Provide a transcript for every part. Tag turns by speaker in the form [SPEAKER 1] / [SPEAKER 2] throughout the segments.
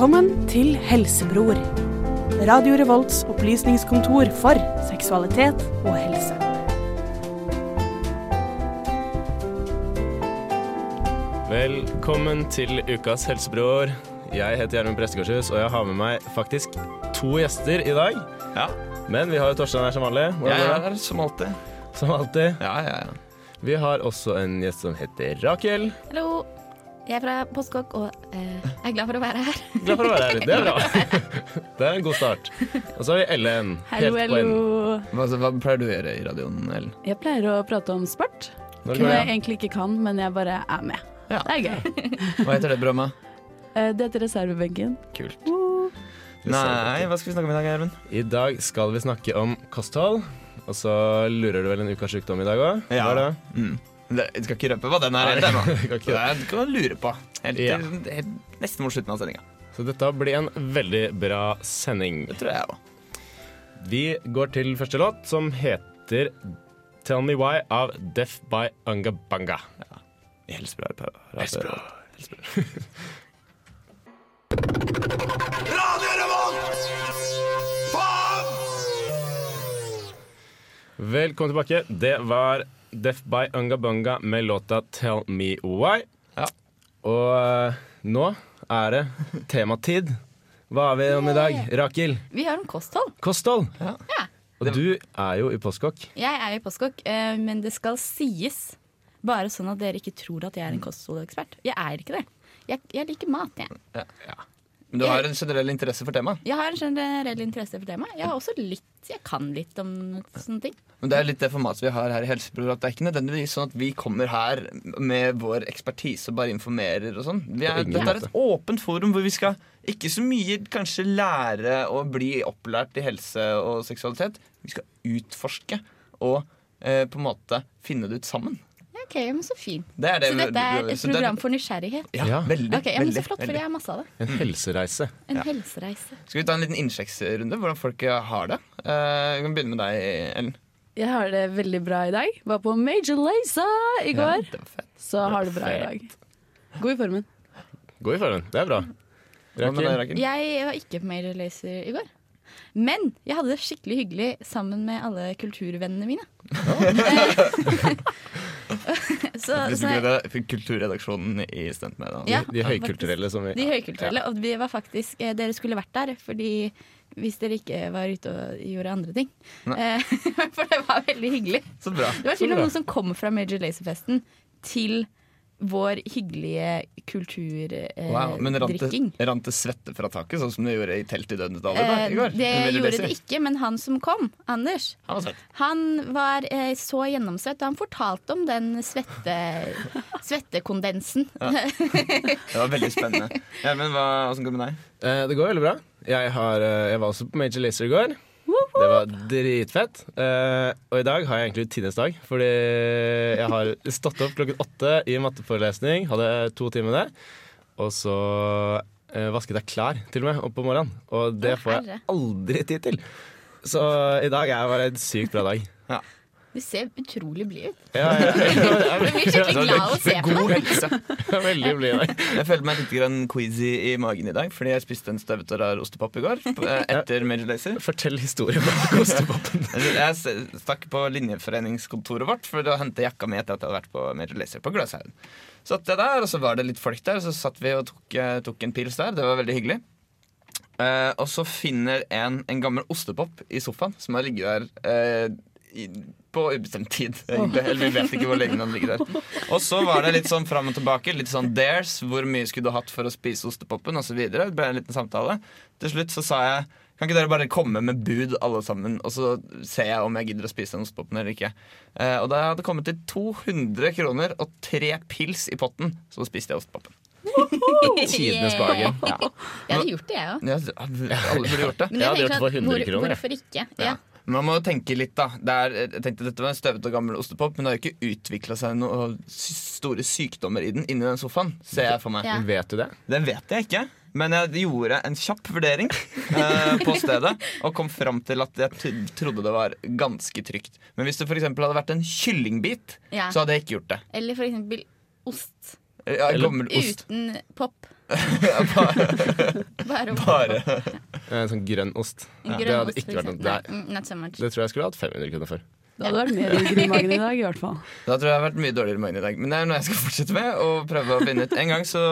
[SPEAKER 1] Velkommen til Helsebror. Radio Revolts opplysningskontor for seksualitet og helse.
[SPEAKER 2] Velkommen til ukas helsebror. Jeg heter Gjermund Prestegårdshus, og jeg har med meg faktisk to gjester i dag.
[SPEAKER 3] Ja,
[SPEAKER 2] Men vi har jo Torstein her som vanlig. Hvordan
[SPEAKER 3] jeg er her som alltid.
[SPEAKER 2] Som alltid.
[SPEAKER 3] Ja, ja, ja.
[SPEAKER 2] Vi har også en gjest som heter Rakel.
[SPEAKER 4] Hallo. Jeg er fra Postkokk og eh, er glad for å være her.
[SPEAKER 2] Glad for å være her. Det er bra. Det er en god start. Og så har vi Ellen.
[SPEAKER 5] Hello,
[SPEAKER 2] helt på
[SPEAKER 3] Hva, hva pleier du å gjøre i radioen, Ellen?
[SPEAKER 5] Jeg pleier å prate om sport. Som jeg
[SPEAKER 2] det?
[SPEAKER 5] egentlig ikke kan, men jeg bare er med.
[SPEAKER 3] Ja.
[SPEAKER 5] Det er gøy.
[SPEAKER 3] Hva heter det programmet?
[SPEAKER 5] Eh, Det heter reservebenken.
[SPEAKER 3] Kult.
[SPEAKER 5] Uh.
[SPEAKER 3] Nei, hva skal vi snakke om i dag, Gjermund?
[SPEAKER 2] I dag skal vi snakke om kosthold. Og så lurer du vel en ukas sykdom i dag òg?
[SPEAKER 3] Ja.
[SPEAKER 2] Hva er det?
[SPEAKER 3] Mm. Det- Jeg skal ikke røpe hva den er. Ennå.
[SPEAKER 2] det.
[SPEAKER 3] Kan du lure på. Helt,
[SPEAKER 2] Ja.
[SPEAKER 3] helt, nesten mot slutten av sendinga.
[SPEAKER 2] Så dette blir en veldig bra sending.
[SPEAKER 3] Det tror jeg òg.
[SPEAKER 2] Vi går til første låt, som heter Tell Me Why av Deaf by Angabanga
[SPEAKER 3] Ja, Helsebra.
[SPEAKER 2] Helsebra. Velkommen tilbake. Det var Deaf by Ungabunga med låta Tell Me Why.
[SPEAKER 3] Ja.
[SPEAKER 2] Og eh, nå er det tematid. Hva har vi om i dag? Rakel?
[SPEAKER 4] Vi har om kosthold.
[SPEAKER 2] Kosthold.
[SPEAKER 3] Ja.
[SPEAKER 4] Ja.
[SPEAKER 2] Og du er jo i Postkokk.
[SPEAKER 4] Jeg er i Postkokk, eh, men det skal sies. Bare sånn at dere ikke tror at jeg er en kostholdekspert. Jeg er ikke det. Jeg, jeg liker mat, jeg.
[SPEAKER 3] Men du har en generell interesse for temaet.
[SPEAKER 4] Jeg har en generell interesse for temaet. Jeg har også litt, jeg kan litt om sånne ting.
[SPEAKER 3] Men det er litt det formatet vi har her i Helsebror. At det er ikke nødvendigvis sånn at vi kommer her med vår ekspertise og bare informerer og sånn. Dette er et åpent forum hvor vi skal ikke så mye kanskje lære å bli opplært i helse og seksualitet. Vi skal utforske og eh, på en måte finne det ut sammen.
[SPEAKER 4] Ja, OK, men så fint.
[SPEAKER 3] Det er det
[SPEAKER 4] Så dette er et program for nysgjerrighet.
[SPEAKER 3] Ja,
[SPEAKER 2] Ja.
[SPEAKER 3] veldig.
[SPEAKER 4] Ok, ja, men Så flott, for
[SPEAKER 3] veldig.
[SPEAKER 4] jeg har masse av det.
[SPEAKER 2] En helsereise.
[SPEAKER 4] En
[SPEAKER 3] Ja.
[SPEAKER 4] helsereise.
[SPEAKER 3] Skal vi ta en liten innsjekksrunde? Hvordan folk eh, har det? Eh, vi kan begynne med deg, Ellen.
[SPEAKER 5] Jeg har det veldig bra i dag. Var på Major Lazer i går,
[SPEAKER 3] Ja, det var fett.
[SPEAKER 5] så har det bra i dag. God i formen.
[SPEAKER 2] Gå i formen. Det er bra. Rakel?
[SPEAKER 4] Jeg var ikke på Major Lazer i går. Men jeg hadde det skikkelig hyggelig sammen med alle kulturvennene mine. så,
[SPEAKER 3] Hvis
[SPEAKER 4] så,
[SPEAKER 3] du ikke det, Kulturredaksjonen i Stuntmedia.
[SPEAKER 4] Ja.
[SPEAKER 2] De høykulturelle som vi
[SPEAKER 4] de høykulturelle. Og vi var faktisk, eh, dere skulle vært der fordi hvis dere ikke var ute og gjorde andre ting. Eh, For det var veldig hyggelig.
[SPEAKER 3] Så bra.
[SPEAKER 4] Det var til og med noen som kom fra Major Lazer-festen til vår hyggelige
[SPEAKER 3] Wow, men rant det, rant det svette fra taket, sånn som det gjorde i teltet i da,
[SPEAKER 4] Eh,
[SPEAKER 3] i går?
[SPEAKER 4] det gjorde det ikke, men han som kom, Anders,
[SPEAKER 3] Han var
[SPEAKER 4] han var eh, så gjennomsvett, og han fortalte om den svette, svettekondensen.
[SPEAKER 3] Det var veldig spennende. Ja, men hva, Åssen går det med deg?
[SPEAKER 2] Eh, det går veldig bra. Jeg, har, eh, jeg var også på Major Lazer i går. Det var dritfett. Uh, og i dag har jeg egentlig tidenes dag. Fordi jeg har stått opp klokken åtte i matteforelesning. Hadde to timer med det. Og så uh, vasket jeg klær til og med opp på morgenen. Og det får jeg aldri tid til. Så i dag er bare en sykt bra dag.
[SPEAKER 4] Du ser utrolig blid ut.
[SPEAKER 2] Ja, ja, ja.
[SPEAKER 4] Jeg blir skikkelig glad av å se på
[SPEAKER 3] God helse.
[SPEAKER 2] Veldig blid i dag.
[SPEAKER 3] Jeg følte meg litt grann queasy i magen i dag, fordi jeg spiste en støvet og rar ostepop i går. Etter Major Lazer.
[SPEAKER 2] Fortell historien bak ostepopen.
[SPEAKER 3] Jeg stakk på linjeforeningskontoret vårt for å hente jakka mi etter at jeg hadde vært på Major Lazer på Gløshaugen. Så satt jeg der, og så var det litt folk der, og så satt vi og tok, eh, tok en pils der. Det var veldig hyggelig. Eh, og så finner en en gammel ostepop i sofaen som har ligget der eh, på ubestemt tid. Egentlig. Eller vi vet ikke hvor lenge den ligger der. Og så var det litt sånn fram og tilbake. Litt sånn dares. Hvor mye skulle du hatt for å spise ostepopen? Og så videre. Det ble en liten samtale. Til slutt så sa jeg kan ikke dere bare komme med bud alle sammen, og så ser jeg om jeg gidder å spise den ostepopen eller ikke. Eh, og da jeg hadde kommet til 200 kroner og tre pils i potten, så spiste jeg ostepopen.
[SPEAKER 2] Tidenes bargain.
[SPEAKER 3] Ja.
[SPEAKER 4] Jeg hadde gjort det, jeg òg.
[SPEAKER 3] Ja, alle burde gjort det.
[SPEAKER 4] Men
[SPEAKER 2] Jeg hadde gjort det for 100 kroner, jeg.
[SPEAKER 4] Hvorfor ikke?
[SPEAKER 3] Ja. Man må jo tenke litt, da. Det er, jeg tenkte Dette var en støvete og gammel ostepop, men det har jo ikke utvikla seg noen store sykdommer i den inni den sofaen. Ser jeg for meg.
[SPEAKER 4] Ja.
[SPEAKER 2] Vet du det?
[SPEAKER 3] Det vet jeg ikke. Men jeg gjorde en kjapp vurdering eh, på stedet og kom fram til at jeg trodde det var ganske trygt. Men hvis det eksempel hadde vært en kyllingbit,
[SPEAKER 4] Ja.
[SPEAKER 3] så hadde jeg ikke gjort det.
[SPEAKER 4] Eller eksempel ost
[SPEAKER 3] Ja,
[SPEAKER 2] Eller
[SPEAKER 3] gammel ost.
[SPEAKER 4] uten pop. Bare,
[SPEAKER 3] Bare
[SPEAKER 2] En sånn grønn ost.
[SPEAKER 4] Grønn
[SPEAKER 2] det hadde
[SPEAKER 4] ost,
[SPEAKER 2] ikke vært noe det,
[SPEAKER 4] Nei, mm, so
[SPEAKER 2] det tror jeg skulle hatt 500 kroner for.
[SPEAKER 5] Da hadde vært mer rugger i magen i dag, i hvert fall.
[SPEAKER 3] Da tror jeg har vært mye dårligere i magen i dag. Men det er noe jeg skal fortsette med. Og prøve å finne ut En gang så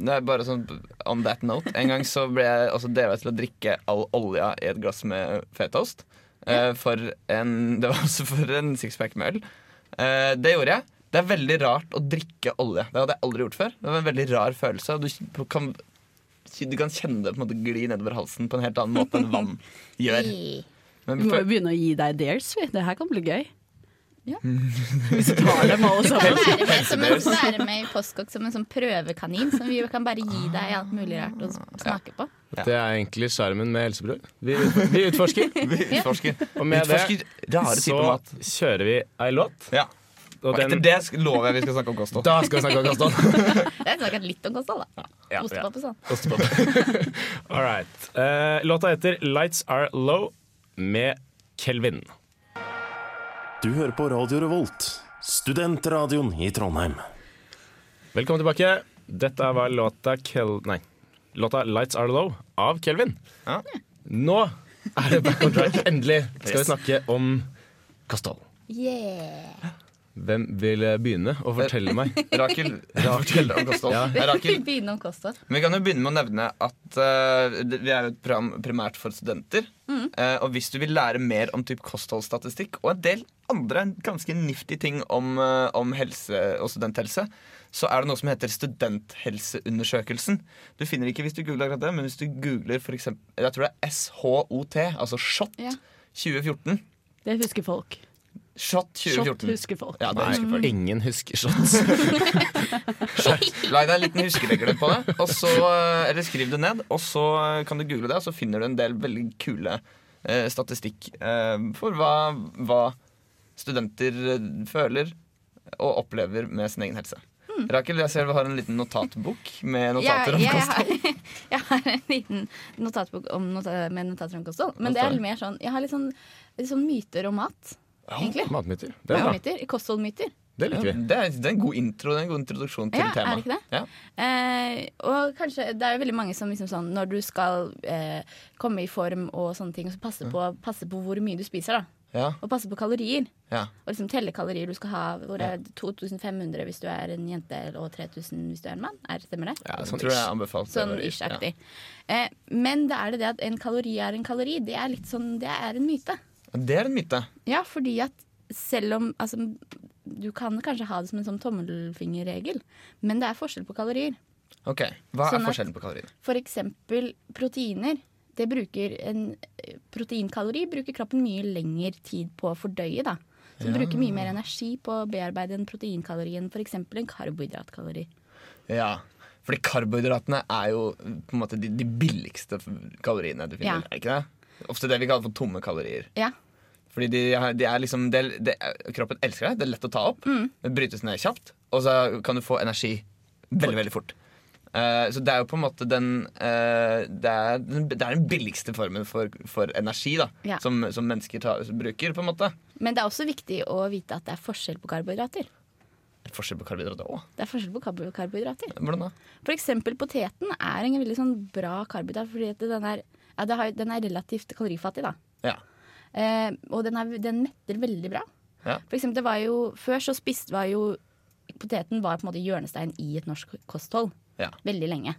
[SPEAKER 3] det er bare sånn on that note En gang så ble jeg også drevet til å drikke all olja i et glass med fetaost. Ja. for en Det var også for en sixpack med øl. Eh, det gjorde jeg. Det er veldig rart å drikke olje. Det hadde jeg aldri gjort før. Det var en veldig rar følelse. Du kan, du kan kjenne det på en måte gli nedover halsen på en helt annen måte enn vann gjør. Men
[SPEAKER 5] Vi må jo begynne å gi deg dares, vi. Det her kan bli gøy.
[SPEAKER 4] Ja.
[SPEAKER 5] Hvis du tar dem alle sammen.
[SPEAKER 4] Være med, en, være med i Postkokk som en sånn prøvekanin som vi kan bare gi deg alt mulig rart å smake på.
[SPEAKER 2] Det er egentlig sjarmen med Helsebror. Vi, vi utforsker.
[SPEAKER 3] vi utforsker.
[SPEAKER 2] Og med
[SPEAKER 3] Utforsker det
[SPEAKER 2] så kjører vi ei låt.
[SPEAKER 3] Ja.
[SPEAKER 2] Og
[SPEAKER 3] den... etter det lover jeg vi skal snakke om kosthold.
[SPEAKER 2] da skal vi snakke om kosthold.
[SPEAKER 4] jeg snakket litt om kosthold, da.
[SPEAKER 2] Ja,
[SPEAKER 4] Ostepop og sånn.
[SPEAKER 2] Ostepop. All right. Uh, låta heter 'Lights Are Low' med Kelvin.
[SPEAKER 6] Du hører på Radio Revolt, studentradioen i Trondheim.
[SPEAKER 2] Velkommen tilbake. Dette var låta Kel... Nei. Låta 'Lights Are Low' av Kelvin.
[SPEAKER 3] Ja.
[SPEAKER 2] Nå er det back on track. Endelig skal vi snakke om kosthold.
[SPEAKER 4] Yeah.
[SPEAKER 2] Hvem vil begynne å fortelle meg?
[SPEAKER 3] Rakel, Rakel om kosthold.
[SPEAKER 2] Ja.
[SPEAKER 3] Rakel.
[SPEAKER 4] Begynne om kosthold.
[SPEAKER 3] Men vi kan jo begynne med å nevne at uh, vi er jo et program primært for studenter. Eh, og hvis du vil lære mer om typ kostholdsstatistikk og en del andre ganske nifty ting om, uh, om helse og studenthelse, så er det noe som heter Studenthelseundersøkelsen. Du finner ikke hvis du googler akkurat det, men hvis du googler for eksempel, jeg tror det er SHOT, altså SHOT
[SPEAKER 4] Ja.
[SPEAKER 3] 2014.
[SPEAKER 5] Det husker folk.
[SPEAKER 3] SHOT 2014.
[SPEAKER 5] Shot husker folk.
[SPEAKER 3] Ja, det
[SPEAKER 2] Nei,
[SPEAKER 3] husker folk.
[SPEAKER 2] ingen husker shots.
[SPEAKER 3] Lag deg en liten huskeregler på det, og så, eh, eller skriv det ned. Og så kan du google det, og så finner du en del veldig kule eh, statistikk eh, for hva, hva studenter eh, føler og opplever med sin egen helse. Rakel, jeg ser vi har en liten notatbok med notater om
[SPEAKER 4] kosthold. jeg, har, jeg har en liten notatbok om nota, med notater om kosthold. Men det er mer sånn Jeg har litt sånn, litt sånn myter om mat, egentlig.
[SPEAKER 2] Matmyter. Det er bra.
[SPEAKER 4] Myter, kostholdmyter.
[SPEAKER 2] Det liker vi.
[SPEAKER 3] det, er, det er en god intro, det er en god introduksjon til
[SPEAKER 4] Ja, er det ikke det?
[SPEAKER 3] Ja.
[SPEAKER 4] Eh, og kanskje Det er jo veldig mange som liksom sånn Når du skal eh, komme i form og sånne ting, så passe på, passe på hvor mye du spiser. da
[SPEAKER 3] Ja,
[SPEAKER 4] Og passe på kalorier.
[SPEAKER 3] ja.
[SPEAKER 4] Og liksom telle kalorier du skal ha. Hvor det er 2500 hvis du er en jente, og 3000 hvis du er en mann. Er, stemmer det?
[SPEAKER 2] Ja, sånn
[SPEAKER 3] tror jeg anbefalt
[SPEAKER 4] Sånn ish-aktig. Eh, men det er det det at en kalori er en kalori. Det er litt sånn, det er en myte.
[SPEAKER 3] Det er en myte.
[SPEAKER 4] Ja, fordi at selv om altså, Du kan kanskje ha det som en sånn tommelfingerregel, men det er forskjell på kalorier.
[SPEAKER 3] Ok, Hva
[SPEAKER 4] Sånn
[SPEAKER 3] er forskjellen på kaloriene?
[SPEAKER 4] For eksempel proteiner. Det bruker en proteinkalori bruker kroppen mye lengre tid på å fordøye. da. Så den bruker mye mer energi på å bearbeide en proteinkalori enn f.eks. en karbohydratkalori.
[SPEAKER 3] Ja, fordi karbohydratene er jo på en måte de, de billigste kaloriene du finner.
[SPEAKER 4] Ja.
[SPEAKER 3] Ikke det? Ofte det vi kaller for tomme kalorier.
[SPEAKER 4] Ja,
[SPEAKER 3] Fordi de, de er liksom de, de, Kroppen elsker deg. Det er lett å ta opp. Det brytes ned kjapt. Og så kan du få energi veldig, veldig fort. Uh, så det er jo på en måte den uh, det, er, den- det er den billigste formen for, for energi da
[SPEAKER 4] Ja.
[SPEAKER 3] som, som mennesker tar, bruker. på en måte
[SPEAKER 4] Men det er også viktig å vite at det er forskjell på karbohydrater.
[SPEAKER 3] Forskjell på karbohydrater òg.
[SPEAKER 4] Det er forskjell på karbohydrater.
[SPEAKER 3] Hvordan da?
[SPEAKER 4] For eksempel poteten er en veldig sånn bra karbohydrat, fordi den er, ja, den er relativt kalorifattig. da.
[SPEAKER 3] Ja.
[SPEAKER 4] Eh, og den, er, den metter veldig bra.
[SPEAKER 3] Ja.
[SPEAKER 4] For eksempel, det var jo, før så spiste var jo Poteten var på en måte hjørnestein i et norsk kosthold
[SPEAKER 3] Ja.
[SPEAKER 4] veldig lenge.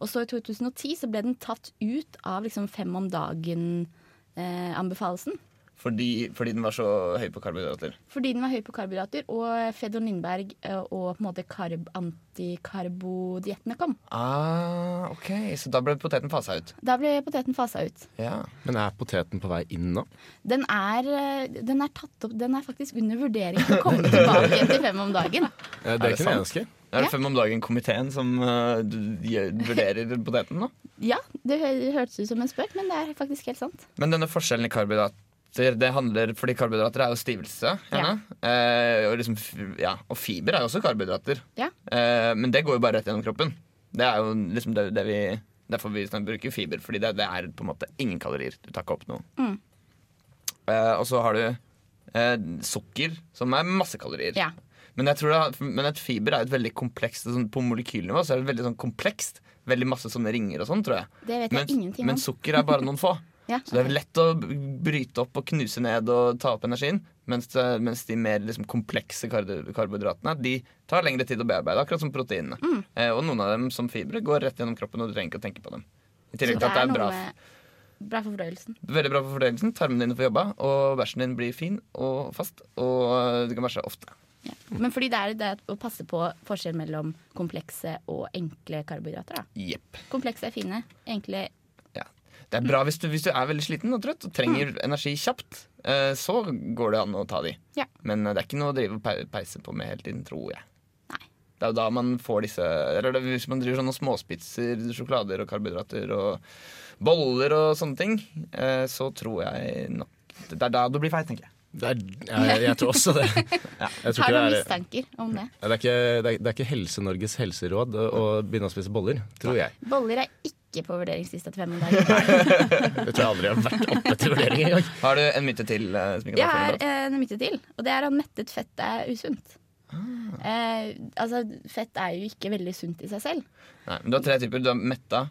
[SPEAKER 4] Og så i 2010 så ble den tatt ut av liksom fem om dagen-anbefalelsen.
[SPEAKER 3] Fordi, fordi den var så høy på karbohydrater.
[SPEAKER 4] fordi den var høy på karbohydrater, og Fedor Lindberg eh, og på en måte karb, antikarbodiettene kom.
[SPEAKER 3] Ah, ok, Så da ble poteten fasa ut.
[SPEAKER 4] Da ble poteten fasa ut.
[SPEAKER 3] Ja.
[SPEAKER 2] Men er poteten på vei inn nå?
[SPEAKER 4] Den er, eh, den er tatt opp, den er faktisk under vurdering til å komme tilbake til fem om dagen.
[SPEAKER 2] Ja, Det,
[SPEAKER 3] det
[SPEAKER 2] ikke
[SPEAKER 3] sant?
[SPEAKER 2] ønske.
[SPEAKER 3] Er det Fem om dagen-komiteen som uh, vurderer poteten nå?
[SPEAKER 4] Ja, det hørtes ut som en spøk, men det er faktisk helt sant.
[SPEAKER 3] Men denne forskjellen i karbohydrater det handler, fordi Karbohydrater er jo stivelse. Ja. Eh, og, liksom, ja, og fiber er jo også karbohydrater.
[SPEAKER 4] Ja.
[SPEAKER 3] Eh, men det går jo bare rett gjennom kroppen. Det er jo liksom det, det vi, Derfor vi bruker fiber. Fordi det, det er på en måte ingen kalorier. Du tar ikke opp noe.
[SPEAKER 4] Mm.
[SPEAKER 3] Eh, og så har du eh, sukker, som er masse kalorier.
[SPEAKER 4] Ja.
[SPEAKER 3] Men jeg tror det, men et fiber er et veldig komplekst sånn, På molekylnivå så er det veldig sånn komplekst. Veldig masse sånne ringer og sånn, tror jeg.
[SPEAKER 4] Det vet jeg
[SPEAKER 3] men,
[SPEAKER 4] ingenting om.
[SPEAKER 3] men sukker er bare noen få.
[SPEAKER 4] Ja,
[SPEAKER 3] Så det er lett å bryte opp og knuse ned og ta opp energien. Mens, mens de mer liksom, komplekse karbohydratene De tar lengre tid å bearbeide, akkurat som proteinene.
[SPEAKER 4] Mm.
[SPEAKER 3] Eh, og noen av dem som fibre går rett gjennom kroppen, og du trenger ikke å tenke på dem. I tillegg
[SPEAKER 4] det
[SPEAKER 3] til at det
[SPEAKER 4] er
[SPEAKER 3] bra,
[SPEAKER 4] bra for fordøyelsen.
[SPEAKER 3] veldig bra for fordøyelsen. Tarmene dine får jobba, og bæsjen din blir fin og fast. Og eh, du kan bæsje ofte.
[SPEAKER 4] Ja. Men fordi det er det å passe på forskjell mellom komplekse og enkle karbohydrater. da.
[SPEAKER 3] yep.
[SPEAKER 4] Komplekse er fine, enkle.
[SPEAKER 3] Det er bra hvis du, hvis du er veldig sliten og trøtt og trenger energi kjapt. eh, Så går det an å ta de.
[SPEAKER 4] Ja.
[SPEAKER 3] Men eh, det er ikke noe å drive og peise på med hele tiden, tror jeg.
[SPEAKER 4] Nei.
[SPEAKER 3] Det er jo da man får disse Eller hvis man driver sånne småspitser, sjokolader og karbohydrater og boller og sånne ting, eh, så tror jeg nok Det er da du blir feit, tenker jeg.
[SPEAKER 2] Det er, jeg, jeg tror også det. Jeg tror
[SPEAKER 4] Har du
[SPEAKER 2] er,
[SPEAKER 4] mistanker om det?
[SPEAKER 2] det, er ikke, det, er, det er ikke Helse-Norges helseråd å begynne å spise boller, tror jeg.
[SPEAKER 4] Boller er ikke på vurderingslista til fem om dagen.
[SPEAKER 2] Det tror jeg aldri har vært oppe til vurdering engang.
[SPEAKER 3] Har du en myte til? eh,
[SPEAKER 4] Jeg har
[SPEAKER 3] en prat?
[SPEAKER 4] myte til, og det er at mettet fett er usunt. Eh, altså, fett er jo ikke veldig sunt i seg selv.
[SPEAKER 3] Nei, men du har tre typer. Du har metta,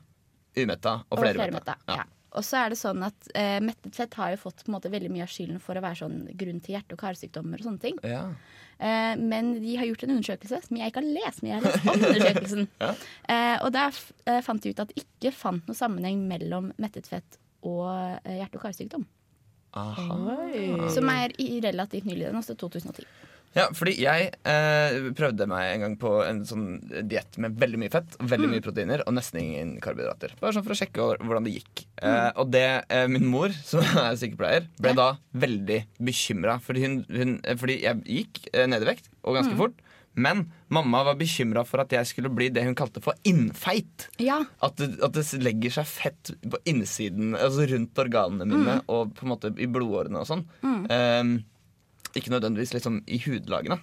[SPEAKER 3] umetta og
[SPEAKER 4] Og
[SPEAKER 3] flermetta.
[SPEAKER 4] Ja. Og så er det sånn at eh, mettet fett har jo fått på en måte, veldig mye av skylden for å være sånn grunn til hjerte- og karsykdommer og sånne ting.
[SPEAKER 3] Ja.
[SPEAKER 4] Eh, men de har gjort en undersøkelse som jeg ikke har lest, men jeg har lest om undersøkelsen.
[SPEAKER 3] Ja.
[SPEAKER 4] eh, og der f- eh, fant de ut at de ikke fant noe sammenheng mellom mettet fett og eh, hjerte- og karsykdom.
[SPEAKER 3] Aha.
[SPEAKER 4] Som er i relativt nylig. Den er også 2010.
[SPEAKER 3] Ja, fordi jeg eh, prøvde meg en gang på en sånn diett med veldig mye fett, veldig mye proteiner og nesten ingen karbohydrater. Bare sånn for å sjekke hvordan det gikk. Eh, og det, eh, min mor, som er sykepleier, ble
[SPEAKER 4] Ja.
[SPEAKER 3] da veldig bekymra. Fordi, hun, hun, eh, fordi jeg gikk eh, ned i vekt, og ganske fort. Men mamma var bekymra for at jeg skulle bli det hun kalte for innfeit.
[SPEAKER 4] Ja,
[SPEAKER 3] At det, at det legger seg fett på innsiden, altså rundt organene mine og på en måte i blodårene og sånn. Ehm, ikke nødvendigvis liksom i hudlagene.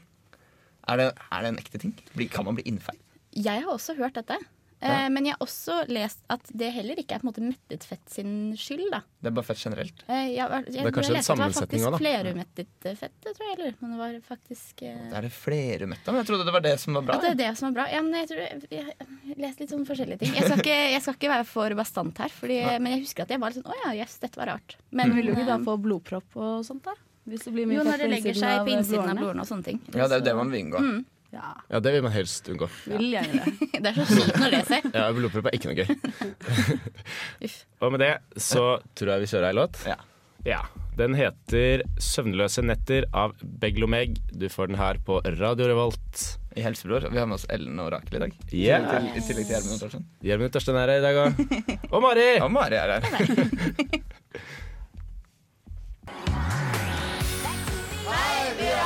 [SPEAKER 3] Er det, er det en ekte ting? Kan man bli innfeil?
[SPEAKER 4] jeg har også hørt dette. Ja. men jeg har også lest at det heller ikke er på en måte mettet fett sin skyld. da.
[SPEAKER 3] Det er bare fett generelt.
[SPEAKER 4] Eh, jeg, jeg,
[SPEAKER 2] er kanskje en sammensetning
[SPEAKER 4] Det var
[SPEAKER 2] da.
[SPEAKER 4] faktisk flerumettet fett, det tror jeg. Eller, men det var faktisk eh,
[SPEAKER 3] Er det flerumetta? Men jeg trodde det var det som var bra.
[SPEAKER 4] At det er det som er bra. Ja, men jeg tror jeg, jeg leste litt sånn forskjellige ting. Jeg skal ikke, jeg skal ikke være for bastant her, fordi, men jeg husker at jeg var litt sånn Å ja, yes, dette var rart. Men
[SPEAKER 5] Vil du ikke da
[SPEAKER 4] eh,
[SPEAKER 5] få blodpropp og sånt, da? Hvis det blir mye
[SPEAKER 4] Jo, når det legger seg på innsiden av
[SPEAKER 5] blodårene.
[SPEAKER 4] og sånne ting.
[SPEAKER 3] Ja, det er jo det man vil unngå.
[SPEAKER 5] Ja,
[SPEAKER 2] Ja, det vil man helst unngå.
[SPEAKER 5] vil gjerne det.
[SPEAKER 4] Det er så kjipt når det skjer.
[SPEAKER 2] Ja, Blodpropp er ikke noe gøy. Og med det så tror jeg vi kjører ei låt.
[SPEAKER 3] Ja.
[SPEAKER 2] Ja. Den heter 'Søvnløse netter' av Beglomeg. Du får den her på Radio Revolt.
[SPEAKER 3] I Helsebror. Vi har med oss Ellen og Rakel i dag. I
[SPEAKER 2] Yeah.
[SPEAKER 3] til, i tillegg til Gjermund Thorsen.
[SPEAKER 2] Gjermund Tørsten er her i dag òg. Og Mari!
[SPEAKER 3] Og Mari er her.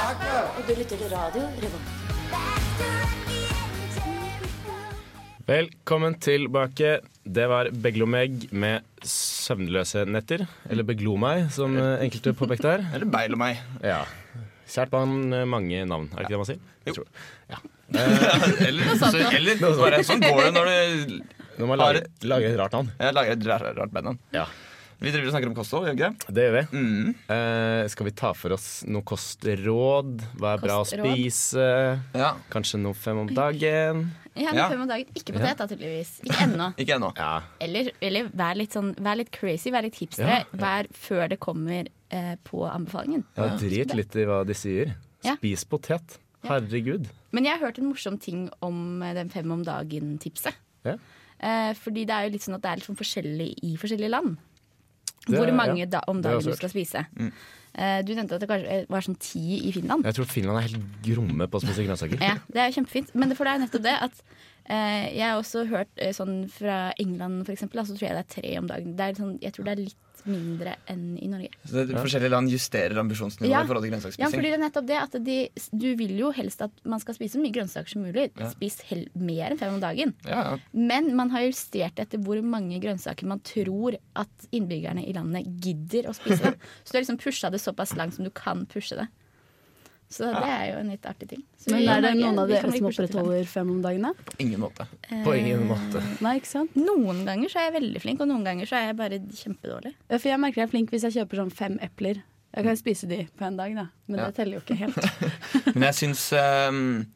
[SPEAKER 7] Og du lytter til radio Revolt.
[SPEAKER 2] Velkommen tilbake. Det var Beglomeg med 'Søvnløse netter'. Eller Beglomeg, som enkelte påpekte her.
[SPEAKER 3] Eller Beilomeg.
[SPEAKER 2] Ja. Kjært barn, mange navn. Er det ikke det man sier? Jeg tror.
[SPEAKER 3] eller, så, eller bare sånn går det når du
[SPEAKER 2] Når man lager, lager et rart navn.
[SPEAKER 3] Ja, lager et rart, rart bandnavn.
[SPEAKER 2] Ja,
[SPEAKER 3] Vi driver og snakker om kosthold, gjør vi ikke det?
[SPEAKER 2] det gjør vi.
[SPEAKER 3] Mm.
[SPEAKER 2] Eh, skal vi ta for oss noe kostråd? Hva er bra å
[SPEAKER 4] Kostråd?
[SPEAKER 2] spise?
[SPEAKER 3] Ja.
[SPEAKER 2] Kanskje noe fem om dagen?
[SPEAKER 4] Ja,
[SPEAKER 3] Ja.
[SPEAKER 4] fem om dagen. Ikke potet, da, tydeligvis. Ikke ennå.
[SPEAKER 3] Ikke ennå.
[SPEAKER 2] Ja.
[SPEAKER 4] Eller, eller vær, litt sånn, vær litt crazy, vær litt hipstere. Vær før det kommer eh, på anbefalingen.
[SPEAKER 2] ja drit litt i hva de sier.
[SPEAKER 4] Ja.
[SPEAKER 2] Spis potet. Herregud.
[SPEAKER 4] Men jeg har hørt en morsom ting om eh, den fem om dagen-tipset.
[SPEAKER 2] Ja.
[SPEAKER 4] Eh, fordi det er jo litt sånn at det er litt sånn forskjellig i forskjellige land.
[SPEAKER 2] Det-
[SPEAKER 4] hvor mange
[SPEAKER 2] ja.
[SPEAKER 4] da, om dagen du skal spise. Eh, du nevnte at det kanskje var sånn ti i Finland.
[SPEAKER 2] Jeg tror Finland er helt gromme på å spise grønnsaker.
[SPEAKER 4] Ja, Det er jo kjempefint. Men for det er nettopp det at eh, jeg har også hørt eh, sånn fra England for eksempel, altså, tror jeg det er tre om dagen. Det er sånn, jeg tror det er litt mindre enn i Norge.
[SPEAKER 3] Så det, Forskjellige land justerer ambisjonsnivået
[SPEAKER 4] Ja.
[SPEAKER 3] i forhold til
[SPEAKER 4] Ja, fordi det er nettopp det at de, Du vil jo helst at man skal spise så mye grønnsaker som mulig.
[SPEAKER 3] Ja.
[SPEAKER 4] Spis hel, mer enn fem om dagen.
[SPEAKER 3] Ja, ja.
[SPEAKER 4] Men man har justert etter hvor mange grønnsaker man tror at innbyggerne i landet gidder å spise. Så du har liksom pusha det såpass langt som du kan pushe det. Så det er jo en litt artig ting. Så
[SPEAKER 5] Men er det noen av dere som opprettholder fem om dagen, da?
[SPEAKER 3] Ingen måte.
[SPEAKER 2] På ingen måte.
[SPEAKER 5] Nei, ikke sant?
[SPEAKER 4] Noen ganger så er jeg veldig flink, og noen ganger så er jeg bare kjempedårlig.
[SPEAKER 5] Ja, For jeg merker jeg er flink hvis jeg kjøper sånn fem epler Jeg kan spise de på en dag, da. Men
[SPEAKER 3] Ja.
[SPEAKER 5] det teller jo ikke helt.
[SPEAKER 3] Men jeg syns, um,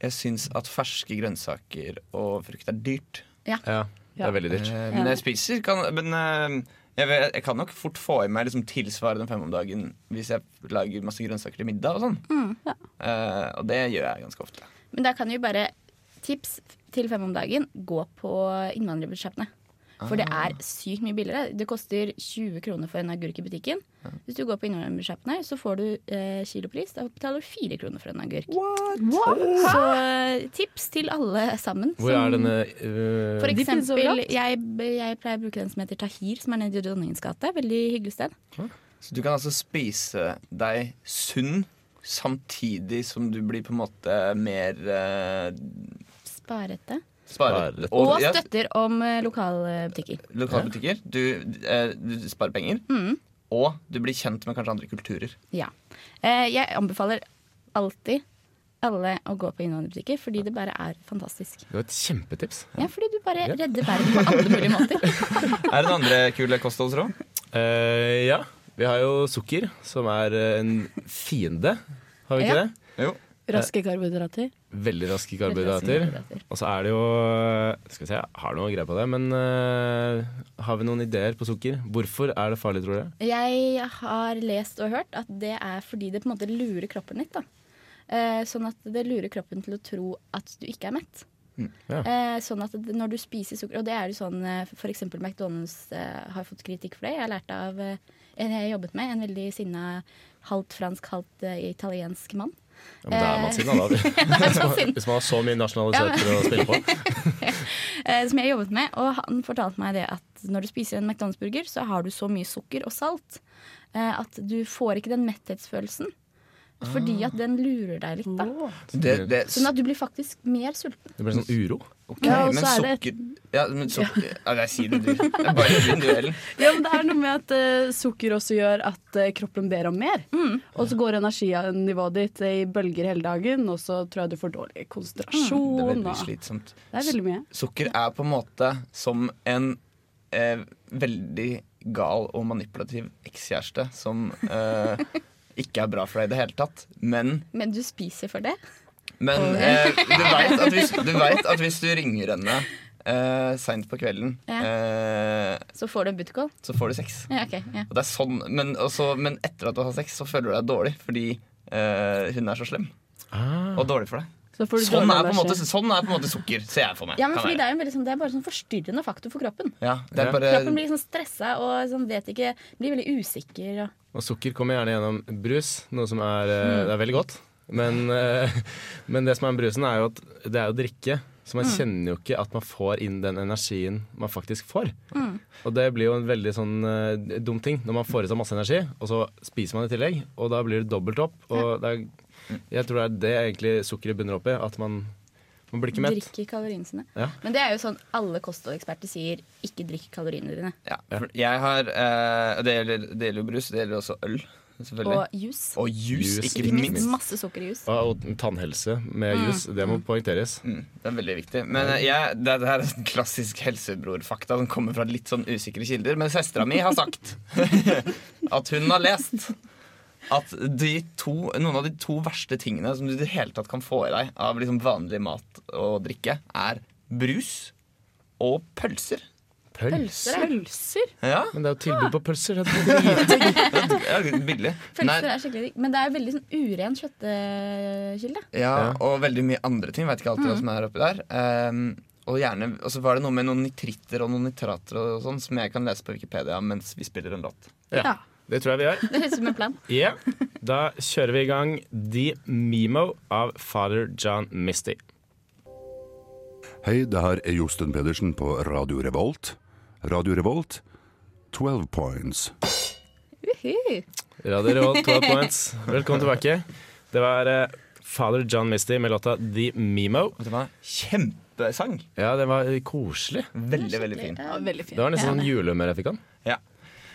[SPEAKER 3] jeg syns at ferske grønnsaker og frukt er dyrt.
[SPEAKER 2] Ja, det er veldig dyrt.
[SPEAKER 3] Eh, men jeg spiser kan, Men eh, jeg, vet, jeg kan nok fort få i meg liksom tilsvarende fem om dagen hvis jeg lager masse grønnsaker til middag og sånn. Eh, og det gjør jeg ganske ofte.
[SPEAKER 4] Men da kan vi bare tips til fem om dagen. Gå på innvandrerbuddsjettene. For det er sykt mye billigere. Det koster 20 kroner for en agurk i butikken. Hvis du går på innvandrerbuddsjettene, så får du eh, kilopris. Da betaler du fire kroner for en agurk. What? Så eh, tips til alle sammen.
[SPEAKER 2] Hvor
[SPEAKER 4] som-
[SPEAKER 2] er denne uh,
[SPEAKER 4] For eksempel, jeg, jeg pleier å bruke den som heter Tahir, som er nede i Dronningens gate. Veldig hyggelig sted.
[SPEAKER 3] Så du kan altså spise deg sunn samtidig som du blir på en måte mer uh,
[SPEAKER 4] Sparete.
[SPEAKER 3] Sparer.
[SPEAKER 2] Og,
[SPEAKER 4] Og
[SPEAKER 3] ja,
[SPEAKER 4] støtter om lokalbutikker. lokale butikker.
[SPEAKER 3] lokale butikker. Du, eh, du sparer penger.
[SPEAKER 4] Mm.
[SPEAKER 3] Og du blir kjent med kanskje andre kulturer.
[SPEAKER 4] Ja. Eh, jeg anbefaler alltid alle å gå på innvandrerbutikker, fordi det bare er fantastisk.
[SPEAKER 2] Det var et kjempetips.
[SPEAKER 4] Ja, fordi du bare
[SPEAKER 2] Ja.
[SPEAKER 4] redder verden på alle mulige måter.
[SPEAKER 3] Er det noen andre kule kostholdsråd?
[SPEAKER 2] Uh, ja, vi har jo sukker, som er eh, en fiende. Har vi ikke
[SPEAKER 4] Ja.
[SPEAKER 2] det?
[SPEAKER 3] Jo.
[SPEAKER 5] Raske karbohydrater.
[SPEAKER 2] Veldig raske karbohydrater. Og så er det jo Skal vi se, jeg har noe greie på det, men eh, har vi noen ideer på sukker? Hvorfor er det farlig, tror du?
[SPEAKER 4] Jeg har lest og hørt at det er fordi det på en måte lurer kroppen litt. da. Eh, sånn at det lurer kroppen til å tro at du ikke er mett.
[SPEAKER 2] Ja.
[SPEAKER 4] Eh, sånn at når du spiser sukker Og det er jo sånn f.eks. McDonald's eh, har fått kritikk for det. Jeg lærte av eh, en jeg jobbet med, en veldig sinna halvt fransk, halvt eh, italiensk mann.
[SPEAKER 2] Ja, men det er man sinna da. Hvis man har så mye nasjonaliteter å spille på.
[SPEAKER 4] eh, som jeg jobbet med, og han fortalte meg det at når du spiser en McDonald's-burger, så har du så mye sukker og salt eh, at du får ikke den metthetsfølelsen. Fordi at den lurer deg litt, da.
[SPEAKER 3] Det, det,
[SPEAKER 4] Sånn at du blir faktisk mer sulten.
[SPEAKER 2] Det blir sånn uro.
[SPEAKER 3] Okay,
[SPEAKER 5] Ja, og
[SPEAKER 3] men
[SPEAKER 5] så er det-
[SPEAKER 3] sukker Ja, men sukker ja, nei, Si det, du. Det er bare begynn, du, Ellen.
[SPEAKER 5] Ja, men det er noe med at uh, sukker også gjør at uh, kroppen ber om mer. Og så går energinivået ditt i bølger hele dagen, og så tror jeg du får dårlig
[SPEAKER 3] Det er
[SPEAKER 5] konsentrasjon.
[SPEAKER 3] veldig
[SPEAKER 5] og-
[SPEAKER 3] slitsomt.
[SPEAKER 5] det er veldig mye.
[SPEAKER 3] Sukker er på en måte som en uh, veldig gal og manipulativ ekskjæreste som eh, ikke er bra for deg i det hele tatt. Men,
[SPEAKER 4] Men du spiser for det.
[SPEAKER 3] men eh, du veit at, hvis- du vet at hvis du ringer henne eh, seint på kvelden,
[SPEAKER 4] Ja.
[SPEAKER 3] eh,
[SPEAKER 4] Så får du en buttercall.
[SPEAKER 3] så får du sex.
[SPEAKER 4] Ja, ok, ja.
[SPEAKER 3] Og det er sånn, men, også, men etter at du har sex, så føler du deg dårlig fordi eh, hun er så slem. Og dårlig for deg.
[SPEAKER 5] Så får du
[SPEAKER 3] Sånn er, på en måte, sånn er på en måte sukker, ser jeg for meg.
[SPEAKER 4] ja, men fordi det er, en veldig sånn, det er bare sånn forstyrrende faktor for kroppen.
[SPEAKER 3] ja, det er bare
[SPEAKER 4] Kroppen blir sånn stressa og sånn vet ikke, blir veldig usikker. Og.
[SPEAKER 2] Og sukker kommer gjerne gjennom brus, noe som er, mm. det er veldig godt. Men, eh, men det som er med brusen, er jo at det er jo drikke. Så man kjenner jo ikke at man får inn den energien man faktisk får. Og det blir jo en veldig sånn uh, dum ting når man får i seg masse energi, og så spiser man i tillegg. Og da blir det dobbelt opp. Og det er, jeg tror det er det egentlig sukkeret bunner opp i. At man, man blir ikke mett.
[SPEAKER 4] Drikker kaloriene sine.
[SPEAKER 2] Ja.
[SPEAKER 4] Men det er jo sånn alle kostholdeksperter sier ikke drikk kaloriene dine.
[SPEAKER 3] Ja, jeg har uh, det, gjelder, det gjelder brus, det gjelder også øl.
[SPEAKER 4] Og jus.
[SPEAKER 3] Og juice,
[SPEAKER 2] Juice,
[SPEAKER 3] ikke
[SPEAKER 4] Ikke minst
[SPEAKER 3] minst.
[SPEAKER 4] masse sukker i jus.
[SPEAKER 2] Og, Og tannhelse med jus, det må poengteres.
[SPEAKER 3] Mm, det er veldig viktig. Men eh, jeg, det, det er en klassisk helsebrorfakta som kommer fra litt sånn usikre kilder. Men søstera mi har sagt at hun har lest at de to, noen av de to verste tingene som du i det hele tatt kan få i deg av liksom vanlig mat og drikke, er brus og pølser.
[SPEAKER 2] Pølser?
[SPEAKER 5] Pølser?
[SPEAKER 3] Ja,
[SPEAKER 2] Men det er jo tilbud på pølser. Det er
[SPEAKER 3] billig.
[SPEAKER 4] Pølser
[SPEAKER 3] Nei,
[SPEAKER 4] er skikkelig digg. Men det er veldig sånn uren kjøttkilde.
[SPEAKER 3] Ja,
[SPEAKER 2] Ja.
[SPEAKER 3] og veldig mye andre ting. Vet ikke alltid hva som er oppi der. Um, og gjerne, og så var det noe med noen nitritter og noen nitrater og sånn som jeg kan lese på Wikipedia mens vi spiller en låt.
[SPEAKER 2] Ja, det tror jeg vi gjør.
[SPEAKER 4] Det høres ut som en plan.
[SPEAKER 2] Yeah. Da kjører vi i gang The Memo av Father John Misty.
[SPEAKER 8] Hei, det her er Josten Pedersen på Radio Revolt. Radio Revolt, 12 points.
[SPEAKER 4] Uhu.
[SPEAKER 2] Radio Revolt 12 Points. Velkommen tilbake. Det var eh, Father John Misty med låta The Memo.
[SPEAKER 3] Det var kjempesang.
[SPEAKER 2] Ja, det var koselig.
[SPEAKER 3] Veldig, veldig fin.
[SPEAKER 5] Ja, veldig fin.
[SPEAKER 2] Det var nesten sånn julehumør jeg fikk han.
[SPEAKER 3] Ja.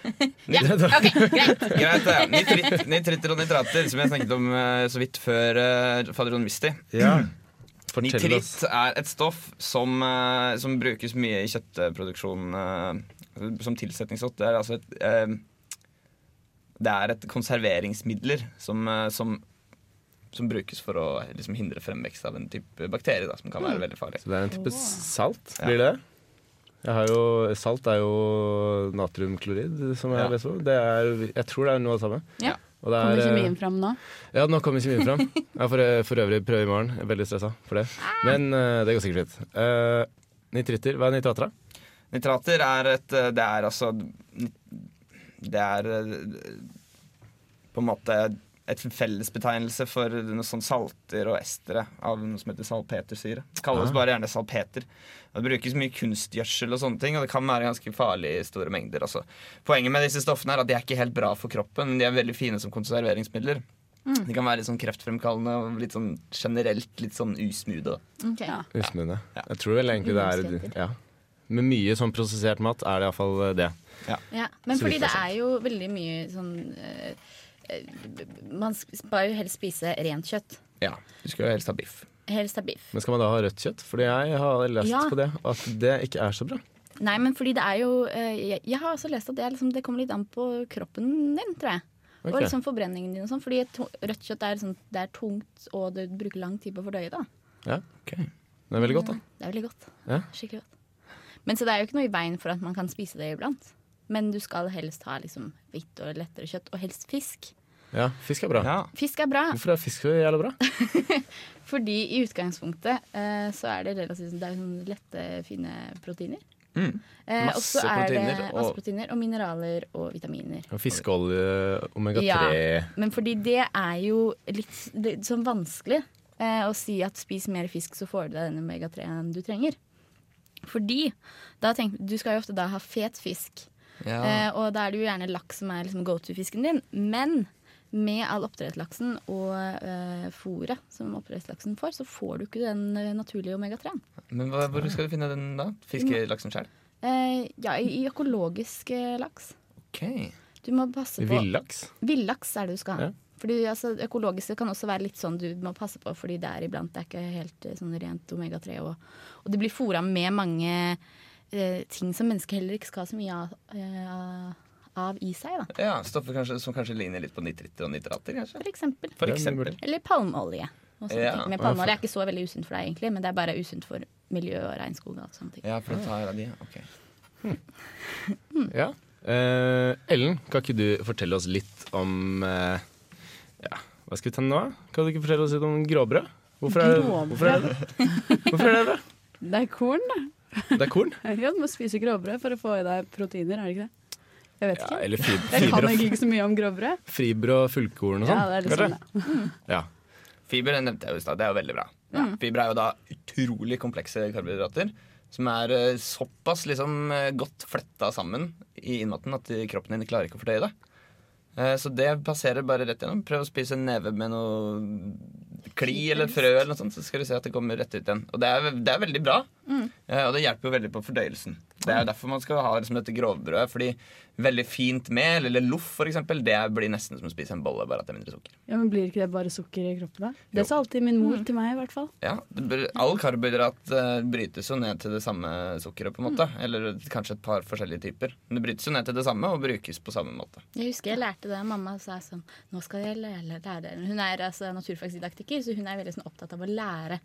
[SPEAKER 4] Ja, ok, greit.
[SPEAKER 3] Greit, ja. Nitritt, nitritter og nitrater, som jeg snakket om eh, så vidt før uh, Fader Ron Misti.
[SPEAKER 2] Ja.
[SPEAKER 3] Nitritt er et stoff som, uh, som brukes mye i kjøttproduksjon uh, som tilsetningsstoff. Det er altså et uh, det er et konserveringsmidler som, eh, som, som brukes for å liksom, hindre fremvekst av en type bakterie da, som kan være veldig farlig.
[SPEAKER 2] Så det er en type salt, blir det det? Jeg har jo, salt er jo natriumklorid, som jeg
[SPEAKER 3] Ja.
[SPEAKER 2] har lest om. Det er, jeg tror det er noe av det samme.
[SPEAKER 4] Ja.
[SPEAKER 2] Og det
[SPEAKER 5] Kommer
[SPEAKER 2] er, kommer
[SPEAKER 5] kjemien fram nå?
[SPEAKER 2] Ja, nå kommer kjemien fram. Jeg får eh, for øvrig prøve i morgen. Jeg er veldig stressa for det. Men uh, det går sikkert fint. Uh, nitritter. Hva er nitrater, da?
[SPEAKER 3] Nitrater er et eh, Det er altså Det er eh, på en måte et fellesbetegnelse for noe sånn salter og estere av noe som heter salpetersyre. Det kalles
[SPEAKER 2] Ah.
[SPEAKER 3] bare gjerne salpeter. Og Det brukes mye kunstgjødsel og sånne ting, og det kan være ganske farlig i store mengder. Altså. Poenget med disse stoffene er at de er ikke helt bra for kroppen, men de er veldig fine som konserveringsmidler. De kan være litt sånn kreftfremkallende og litt sånn generelt litt sånn usmude.
[SPEAKER 4] Okay.
[SPEAKER 5] Ja.
[SPEAKER 2] Usmude. Ja. Jeg tror vel egentlig det er ja. Med mye sånn prosessert mat er det iallfall det.
[SPEAKER 4] Ja, men fordi det er jo veldig mye sånn eh, eh, Man skal jo helst spise rent kjøtt.
[SPEAKER 3] Ja, du skal jo helst ha biff.
[SPEAKER 4] Helst ha biff.
[SPEAKER 2] Men skal man da ha rødt kjøtt? Fordi jeg har lest
[SPEAKER 4] Ja.
[SPEAKER 2] på det at det ikke er så bra.
[SPEAKER 4] Nei, men fordi det er jo eh, Jeg, jeg har også lest at det, er liksom, det kommer litt an på kroppen din, tror jeg. Og liksom forbrenningen din og sånn. Fordi rødt kjøtt er, sånn, det er tungt, og du bruker lang tid på å fordøye. det.
[SPEAKER 2] Ja, ok. Det er veldig godt, da.
[SPEAKER 4] Det er veldig godt.
[SPEAKER 2] Ja.
[SPEAKER 4] Skikkelig godt. Men så det er jo ikke noe i veien for at man kan spise det iblant. Men du skal helst ha liksom hvitt og lettere kjøtt, og helst fisk.
[SPEAKER 2] Ja, fisk er bra.
[SPEAKER 3] Ja.
[SPEAKER 4] Fisk er bra,
[SPEAKER 2] Hvorfor er fisk så jævla bra?
[SPEAKER 4] fordi i utgangspunktet eh, så er det relativt Det er sånn lette, fine proteiner.
[SPEAKER 3] Mm.
[SPEAKER 4] Eh, og så
[SPEAKER 3] Masse
[SPEAKER 4] er det
[SPEAKER 3] proteiner, og-
[SPEAKER 4] masse proteiner og mineraler og vitaminer.
[SPEAKER 2] Og Fiskeolje, omega-3
[SPEAKER 4] Ja. Men fordi det er jo litt, litt sånn vanskelig eh, å si at spis mer fisk, så får du deg den omega-3-en du trenger. Fordi da tenk, du skal jo ofte da ha fet fisk.
[SPEAKER 3] Ja.
[SPEAKER 4] Eh, og da er det jo gjerne laks som er liksom go to-fisken din. Men med all oppdrettslaksen og eh, fôret som oppdrettslaksen får, så får du ikke den eh, naturlige omega-3-en.
[SPEAKER 3] Men hva, hvor skal du finne den da? Fiskelaksen sjøl?
[SPEAKER 4] Eh, ja, i, i økologisk eh, laks.
[SPEAKER 3] Ok.
[SPEAKER 4] Du må passe på
[SPEAKER 2] Villaks.
[SPEAKER 4] Villaks er det du skal ha.
[SPEAKER 2] Ja.
[SPEAKER 4] Fordi altså, Økologiske kan også være litt sånn du må passe på, fordi det er iblant det er ikke helt eh, sånn rent omega-3. Og, og det blir fôra med mange eh, ting som mennesker heller ikke skal ha så mye av, eh, av i seg. da.
[SPEAKER 3] Ja, Stoffer kanskje, som kanskje ligner litt på nitritter og nitrater, kanskje?
[SPEAKER 4] For eksempel.
[SPEAKER 3] For eksempel.
[SPEAKER 4] Eller palmeolje.
[SPEAKER 3] Ja.
[SPEAKER 4] Men palmeolje er ikke så veldig usunt for deg, egentlig, men det er bare usunt for miljø og regnskog. og sånne ting.
[SPEAKER 3] Ja, for å ta av de. Ok.
[SPEAKER 2] Ja. Eh, Ellen, kan ikke du fortelle oss litt om eh, Ja, hva skal vi ta nå? Kan du ikke fortelle oss litt om gråbrød? Hvorfor er,
[SPEAKER 5] Gråbrød?
[SPEAKER 2] hvorfor er det Hvorfor er det bra?
[SPEAKER 5] Det er korn, da.
[SPEAKER 2] Det er korn?
[SPEAKER 5] Ja, du må spise grovbrød for å få i deg proteiner, er det ikke det? Jeg vet
[SPEAKER 2] Ja,
[SPEAKER 5] ikke.
[SPEAKER 2] eller fib
[SPEAKER 5] Jeg kan egentlig ikke så mye om grovbrød.
[SPEAKER 2] fiber og fullkorn og sånn?
[SPEAKER 5] Ja, det er litt sånn,
[SPEAKER 2] kanskje?
[SPEAKER 5] ja.
[SPEAKER 2] Ja.
[SPEAKER 3] Fiber det nevnte jeg jo i stad. Det er jo veldig bra. Fiber er jo da utrolig komplekse karbohydrater. Som er eh, såpass liksom, eh, godt fletta sammen i innmaten at kroppen din klarer ikke å fordøye det. Eh, Så det passerer bare rett gjennom. Prøv å spise en neve med noe kli eller frø, eller noe sånt, så skal du se at det kommer rett ut igjen. Og det er, det er veldig bra. Eh, Og det hjelper jo veldig på fordøyelsen. Det er jo derfor man skal ha liksom, dette grovbrødet. Fordi veldig fint mel, eller loff for eksempel, det blir nesten som å spise en bolle, bare at det er mindre sukker.
[SPEAKER 5] Ja, men Blir ikke det bare sukker i kroppen? da? Det sa alltid min mor til meg, i hvert fall.
[SPEAKER 3] Ja, det bør, All karbohydrat uh, brytes jo ned til det samme sukkeret, på en måte. Eller kanskje et par forskjellige typer. Men det brytes jo ned til det samme og brukes på samme måte.
[SPEAKER 4] Jeg husker jeg lærte det. Mamma sa sånn Nå skal jeg lære, lære. Hun er altså, naturfagsdidaktiker, så hun er veldig sånn, opptatt av å lære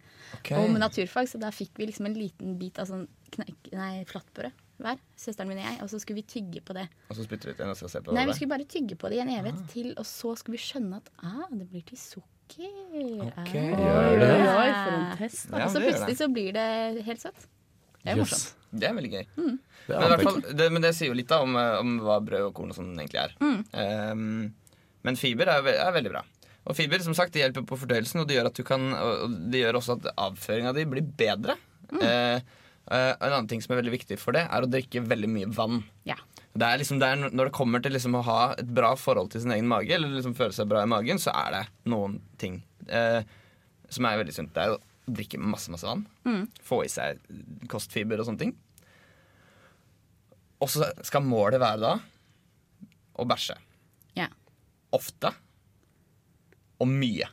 [SPEAKER 4] om naturfag. Så da fikk vi liksom en liten bit av sånn kneik, nei, flatbrød hver, søsteren min og jeg. Og så skulle vi tygge på det.
[SPEAKER 3] Og så spytter du ut igjen og skal se på
[SPEAKER 4] Nei, vi skulle bare tygge på det i en evighet til, og så skulle vi skjønne at ah, det blir til sukker.
[SPEAKER 3] Ok.
[SPEAKER 4] Ah.
[SPEAKER 2] Gjør det?
[SPEAKER 5] Oi, oi, for en test.
[SPEAKER 3] Ja,
[SPEAKER 4] og så plutselig så blir det helt søtt. Det er morsomt.
[SPEAKER 3] Det er veldig gøy.
[SPEAKER 2] Det
[SPEAKER 3] Men, hvert fall, det, men det sier jo litt da om, eh, om hva brød og korn og sånn egentlig er. Um, men fiber er, ve- er veldig bra. Og fiber som sagt, det hjelper på fordøyelsen, og det gjør, at du kan, og det gjør også at avføringa di blir bedre. Eh, eh, en annen ting som er veldig viktig for det, er å drikke veldig mye vann.
[SPEAKER 4] Ja.
[SPEAKER 3] Det liksom, det er når det kommer til liksom å ha et bra forhold til sin egen mage, eller liksom føle seg bra i magen, så er det noen ting eh, som er veldig sunt. Det er å drikke masse masse vann. Få i seg kostfiber og sånne ting. Og så skal målet være da å bæsje.
[SPEAKER 4] Ja.
[SPEAKER 3] Ofte. Og mye.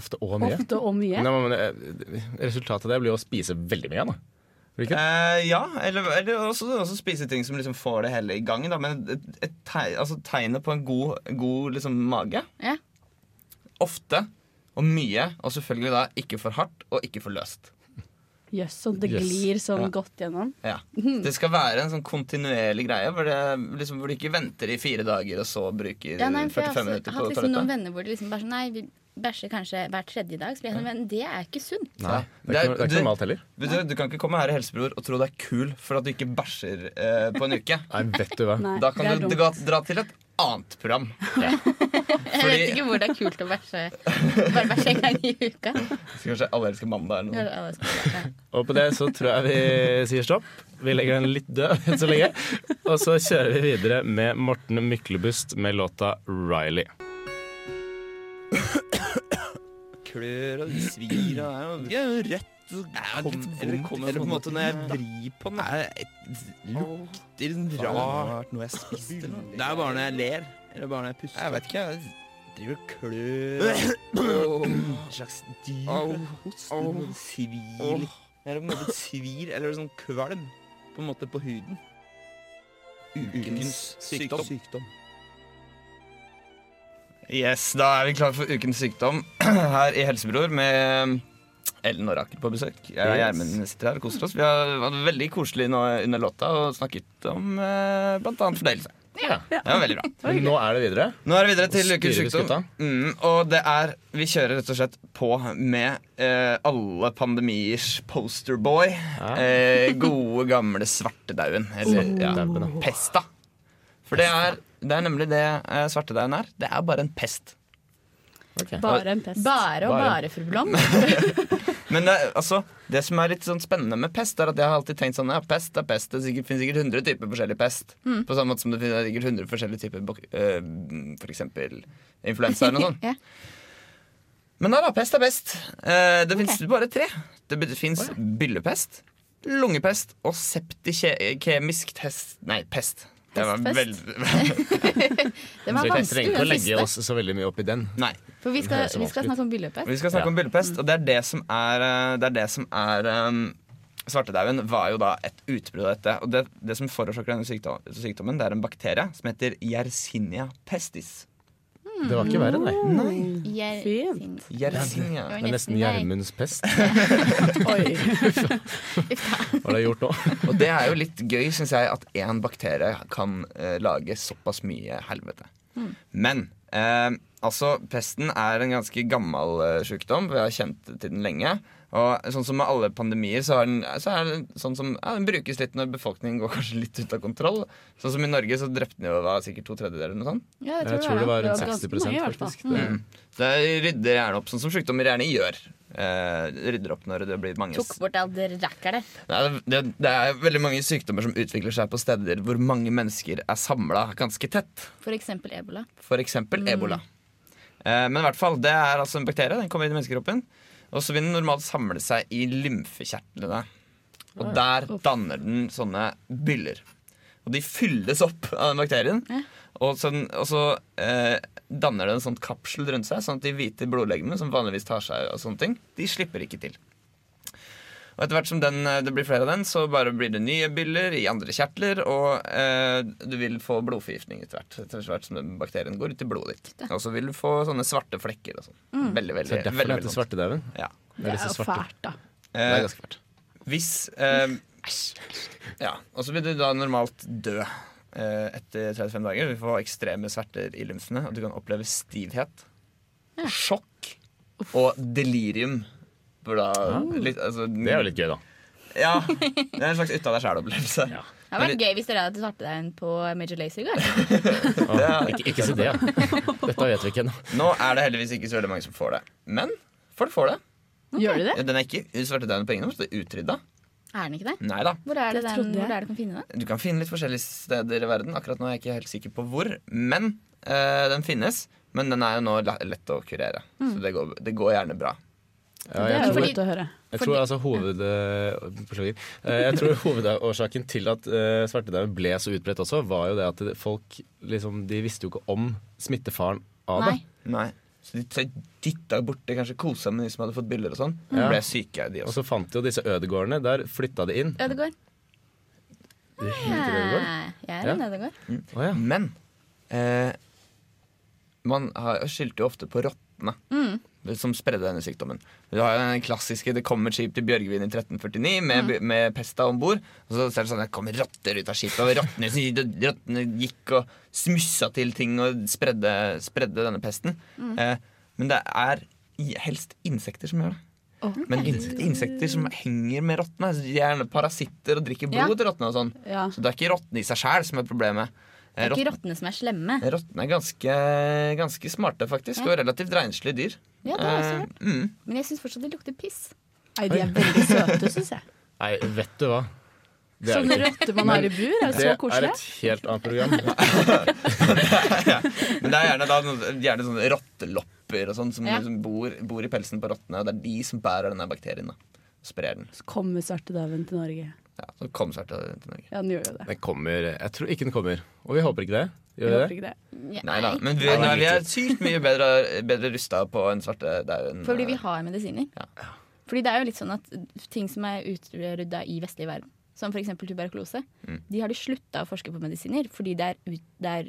[SPEAKER 2] Ofte og mye.
[SPEAKER 5] Ofte og mye.
[SPEAKER 2] Nei, men, eh, resultatet av det blir jo å spise veldig mye. Da.
[SPEAKER 3] Eh, ja, eller, eller også, også spise ting som liksom får det hele i gang. Da. Men et, et tegn, altså tegnet på en god, god liksom, mage
[SPEAKER 4] Ja.
[SPEAKER 3] Ofte og mye, og selvfølgelig da ikke for hardt og ikke for løst.
[SPEAKER 5] Jøss, sånn det
[SPEAKER 2] Yes.
[SPEAKER 5] glir sånn
[SPEAKER 3] Ja.
[SPEAKER 5] godt gjennom.
[SPEAKER 3] Ja. Det skal være en sånn kontinuerlig greie hvor, det, liksom, hvor du ikke venter i fire dager og så bruker
[SPEAKER 4] Ja, nei, for jeg
[SPEAKER 3] 45
[SPEAKER 4] har også
[SPEAKER 3] minutter på
[SPEAKER 4] hatt liksom noen venner hvor det liksom bare sånn Nei, vi bæsjer kanskje hver tredje dag. Så blir jeg sånn, men det er ikke sunt.
[SPEAKER 2] Nei, det er ikke, normalt heller.
[SPEAKER 3] Du, Du, du kan ikke komme her i Helsebror og tro det er kul for at du ikke bæsjer eh, på en uke.
[SPEAKER 2] Nei, vet du hva.
[SPEAKER 5] Nei,
[SPEAKER 3] Da kan du, dra, dra til et annet program.
[SPEAKER 4] Jeg vet ikke hvor det er kult å bæsje bare bæsje en gang i uka.
[SPEAKER 3] Så kanskje Alle elsker mandag eller noe.
[SPEAKER 4] Ja.
[SPEAKER 2] Og på det så tror jeg vi sier stopp. Vi legger den litt død enn så lenge. Og så kjører vi videre med Morten Myklebust med låta 'Riley'.
[SPEAKER 9] klør og svir og er jo Det er jo rett Eller kommer Eller på en måte når jeg vrir på den Det lukter rart noe jeg spiste. Det er bare når jeg ler. Eller bare når jeg puster. Jeg vet ikke. Jeg driver og klør En slags dyr. Host. Det svir. Eller på en måte svir, eller sånn kvalm, på en måte på huden. Ukens sykdom. sykdom.
[SPEAKER 3] Yes, Da er vi klare for ukens sykdom her i Helsebror med Ellen og Rakel på besøk. Jeg og. Gjermund sitter her og koser oss. Vi har vært veldig koselige nå under låta og snakket om eh, bl.a. fordøyelse.
[SPEAKER 2] Ja.
[SPEAKER 3] Det var veldig bra.
[SPEAKER 2] Men nå er det videre.
[SPEAKER 3] Nå er det videre til ukens sykdom. Mm, og det er Vi kjører rett og slett på med eh, alle pandemiers posterboy.
[SPEAKER 2] Ja.
[SPEAKER 3] Eh, gode, gamle svartedauden. Eller ja, pesta. For det er, det er nemlig det eh, svartedauden er. Det er bare en pest.
[SPEAKER 5] Bare en pest.
[SPEAKER 4] Bare og
[SPEAKER 2] Bare.
[SPEAKER 4] bare, fru Blom.
[SPEAKER 3] Men det, altså, det som er litt sånn spennende med pest, er at jeg har alltid tenkt sånn Ja, pest er pest. Det sikkert, finnes sikkert 100 typer forskjellig pest. På samme måte som det finnes sikkert 100 forskjellige typer uh, f.eks. For eksempel influensa eller noe sånt.
[SPEAKER 4] yeah.
[SPEAKER 3] Men nei da, pest er pest. Uh, det fins bare tre. Det, finnes oh, ja. byllepest, lungepest og septikemisk test Nei, pest. Det var
[SPEAKER 4] Pestpest. Det var vanskelig,
[SPEAKER 2] trenger ikke å
[SPEAKER 4] den
[SPEAKER 2] legge
[SPEAKER 4] siste.
[SPEAKER 2] oss så veldig mye opp i den.
[SPEAKER 3] Nei.
[SPEAKER 4] For vi skal, vi skal snakke om byllepest.
[SPEAKER 3] Vi skal snakke
[SPEAKER 2] Ja.
[SPEAKER 3] om byllepest, og det er det som er, eh, det er, det som er um, Svartedauden var jo da et utbrudd av dette. Og det, det som forårsaker denne sykdom, sykdommen, det er en bakterie som heter Yersinia pestis.
[SPEAKER 2] Det var ikke verre, nei.
[SPEAKER 4] Gjer-
[SPEAKER 5] Fint.
[SPEAKER 4] sin-
[SPEAKER 3] ja.
[SPEAKER 4] Det var
[SPEAKER 2] er nesten
[SPEAKER 4] nei.
[SPEAKER 2] Gjermunds pest.
[SPEAKER 5] Oi.
[SPEAKER 2] Hva har de gjort nå?
[SPEAKER 3] Og det er jo litt gøy, syns jeg, at én bakterie kan uh, lage såpass mye helvete. Men uh, altså, pesten er en ganske gammel uh, sykdom. Vi har kjent til den lenge. Og sånn som med alle pandemier, så, har den, så er det sånn som ja, Den brukes litt når befolkningen går kanskje litt ut av kontroll. Sånn som i Norge, så drepte den jo da, sikkert to tredjedeler eller noe sånt.
[SPEAKER 4] Ja, jeg
[SPEAKER 2] Jeg
[SPEAKER 4] tror,
[SPEAKER 2] tror det var
[SPEAKER 5] Det
[SPEAKER 2] rundt
[SPEAKER 5] var ganske
[SPEAKER 2] 60
[SPEAKER 5] mange,
[SPEAKER 2] faktisk. Det,
[SPEAKER 3] Mm. Så det rydder gjerne opp, sånn som sykdommer gjerne gjør. Eh, rydder opp når det blir mange
[SPEAKER 4] Tok bort alt det rakkeret.
[SPEAKER 3] Det, det er veldig mange sykdommer som utvikler seg på steder hvor mange mennesker er samla ganske tett.
[SPEAKER 4] For eksempel ebola.
[SPEAKER 3] For eksempel ebola. Eh, men i hvert fall, det er altså en bakterie. Den kommer inn i menneskekroppen. Og så vil den normalt samle seg i lymfekjertlene. Og der danner den sånne byller. Og de fylles opp av den bakterien. Og, sånn, og så eh, danner det en sånn kapsel rundt seg, sånn at de hvite blodlegemene, som vanligvis tar seg av sånne ting, de slipper ikke til. Og etter hvert som den, eh, det blir flere av den, så bare blir det nye byller i andre kjertler, og eh, du vil få blodforgiftning etter hvert. Etter hvert som bakterien går ut i blodet ditt. Og så vil du få sånne svarte flekker og sånn. Veldig, veldig,
[SPEAKER 2] så det er derfor
[SPEAKER 3] veldig,
[SPEAKER 2] det
[SPEAKER 3] veldig
[SPEAKER 2] svartedauden.
[SPEAKER 3] Ja.
[SPEAKER 2] Det
[SPEAKER 5] Det
[SPEAKER 2] er
[SPEAKER 5] er jo
[SPEAKER 2] svarte.
[SPEAKER 5] fælt, da.
[SPEAKER 2] Det er
[SPEAKER 3] Eh,
[SPEAKER 2] ganske fælt.
[SPEAKER 3] hvis eh, Ja, og så vil du da normalt dø eh, etter 35 dager. Du får ekstreme sverter i lymfene, og du kan oppleve stivhet, sjokk og delirium. Hvor da, litt, altså,
[SPEAKER 2] Det er jo litt gøy, da.
[SPEAKER 3] Ja, det er en slags ut av deg sjæl-opplevelse.
[SPEAKER 4] Det hadde vært gøy hvis dere hadde svarte deg inn på Major Lazer i går.
[SPEAKER 2] Ikke, ikke si det. Dette vet vi ikke ennå.
[SPEAKER 3] Nå er det heldigvis ikke så veldig mange som får det. Men folk får det.
[SPEAKER 5] Gjør de det?
[SPEAKER 3] Den er ikke svartedauden på ingen måte utrydda.
[SPEAKER 4] Er den ikke det?
[SPEAKER 3] Nei da.
[SPEAKER 4] Hvor er det,
[SPEAKER 5] Det
[SPEAKER 4] den, hvor er det du kan finne den?
[SPEAKER 3] Du kan finne litt forskjellige steder i verden. Akkurat nå er jeg ikke helt sikker på hvor. Men øh, den finnes. Men den er jo nå lett å kurere. Så det går, det går gjerne bra.
[SPEAKER 2] Ja,
[SPEAKER 5] Det
[SPEAKER 2] jeg
[SPEAKER 5] er jo
[SPEAKER 2] tror,
[SPEAKER 5] godt å høre.
[SPEAKER 2] jeg tror altså hoved, eh. Eh, jeg tror hovedårsaken til at uh, svartedauden ble så utbredt også, var jo det at folk liksom, de visste jo ikke om smittefaren av det.
[SPEAKER 4] Nei.
[SPEAKER 3] Nei. Så de dytta borti, kanskje kosa med de som hadde fått bilder og sånn.
[SPEAKER 2] Mm.
[SPEAKER 3] Ble syke, de
[SPEAKER 2] Og så fant de jo disse ødegårdene. Der flytta de inn.
[SPEAKER 4] Ødegård.
[SPEAKER 2] Det heter ødegård?
[SPEAKER 4] Jeg er en
[SPEAKER 2] Ja.
[SPEAKER 4] ødegård.
[SPEAKER 2] Å ja.
[SPEAKER 3] Men eh, man har, skyldte jo ofte på rottene.
[SPEAKER 4] Mm.
[SPEAKER 3] Som spredde denne sykdommen. Du har jo den klassiske 'Det kommer skip til Bjørgvin i 1349' med,
[SPEAKER 4] Mm.
[SPEAKER 3] med pesta om bord. Og så ser du sånn, det kommer rotter ut av skipet, og rottene, gikk og smussa til ting og spredde, spredde denne pesten.
[SPEAKER 4] Mm.
[SPEAKER 3] Eh, men det er helst insekter som gjør det. Men in- insekter som henger med rottene. Gjerne parasitter og drikker blod
[SPEAKER 4] Ja.
[SPEAKER 3] til rottene. og sånn
[SPEAKER 5] Ja.
[SPEAKER 3] Så det er ikke rottene i seg sjæl som er problemet.
[SPEAKER 4] Det er ikke rottene som er slemme.
[SPEAKER 3] Rottene er ganske, ganske smarte, faktisk, og relativt renslige dyr.
[SPEAKER 4] Ja, det har jeg også
[SPEAKER 3] Eh,
[SPEAKER 4] hørt.
[SPEAKER 3] mm.
[SPEAKER 4] Men jeg syns fortsatt de lukter piss.
[SPEAKER 5] Nei, de er veldig søte, syns jeg.
[SPEAKER 2] Nei, vet du hva? Det
[SPEAKER 5] Sånne
[SPEAKER 2] det
[SPEAKER 5] rotter man har i bur, er
[SPEAKER 2] Det
[SPEAKER 5] så
[SPEAKER 2] er et helt annet program.
[SPEAKER 3] Men det er gjerne, da, gjerne sånne rottelopper og sånn som,
[SPEAKER 4] Ja.
[SPEAKER 3] som bor, bor i pelsen på rottene, og det er de som bærer denne bakterien. da og Sprer den.
[SPEAKER 5] Så kommer svartedauden til Norge.
[SPEAKER 3] Ja, Den kommer snart til Norge.
[SPEAKER 5] Ja, den gjør jo det.
[SPEAKER 2] Den kommer Jeg tror ikke den kommer. Og vi håper ikke det. Gjør vi
[SPEAKER 5] håper
[SPEAKER 2] det?
[SPEAKER 5] ikke det.
[SPEAKER 3] Nei da, men vi, nei, vi er sykt mye bedre, bedre rusta på en svarte svartedauden.
[SPEAKER 4] Fordi vi har medisiner.
[SPEAKER 3] Ja.
[SPEAKER 4] Fordi det er jo litt sånn at ting som er utrydda i vestlig verden, som f.eks. tuberkulose,
[SPEAKER 3] Mm.
[SPEAKER 4] de har de slutta å forske på medisiner fordi det er, ut, det er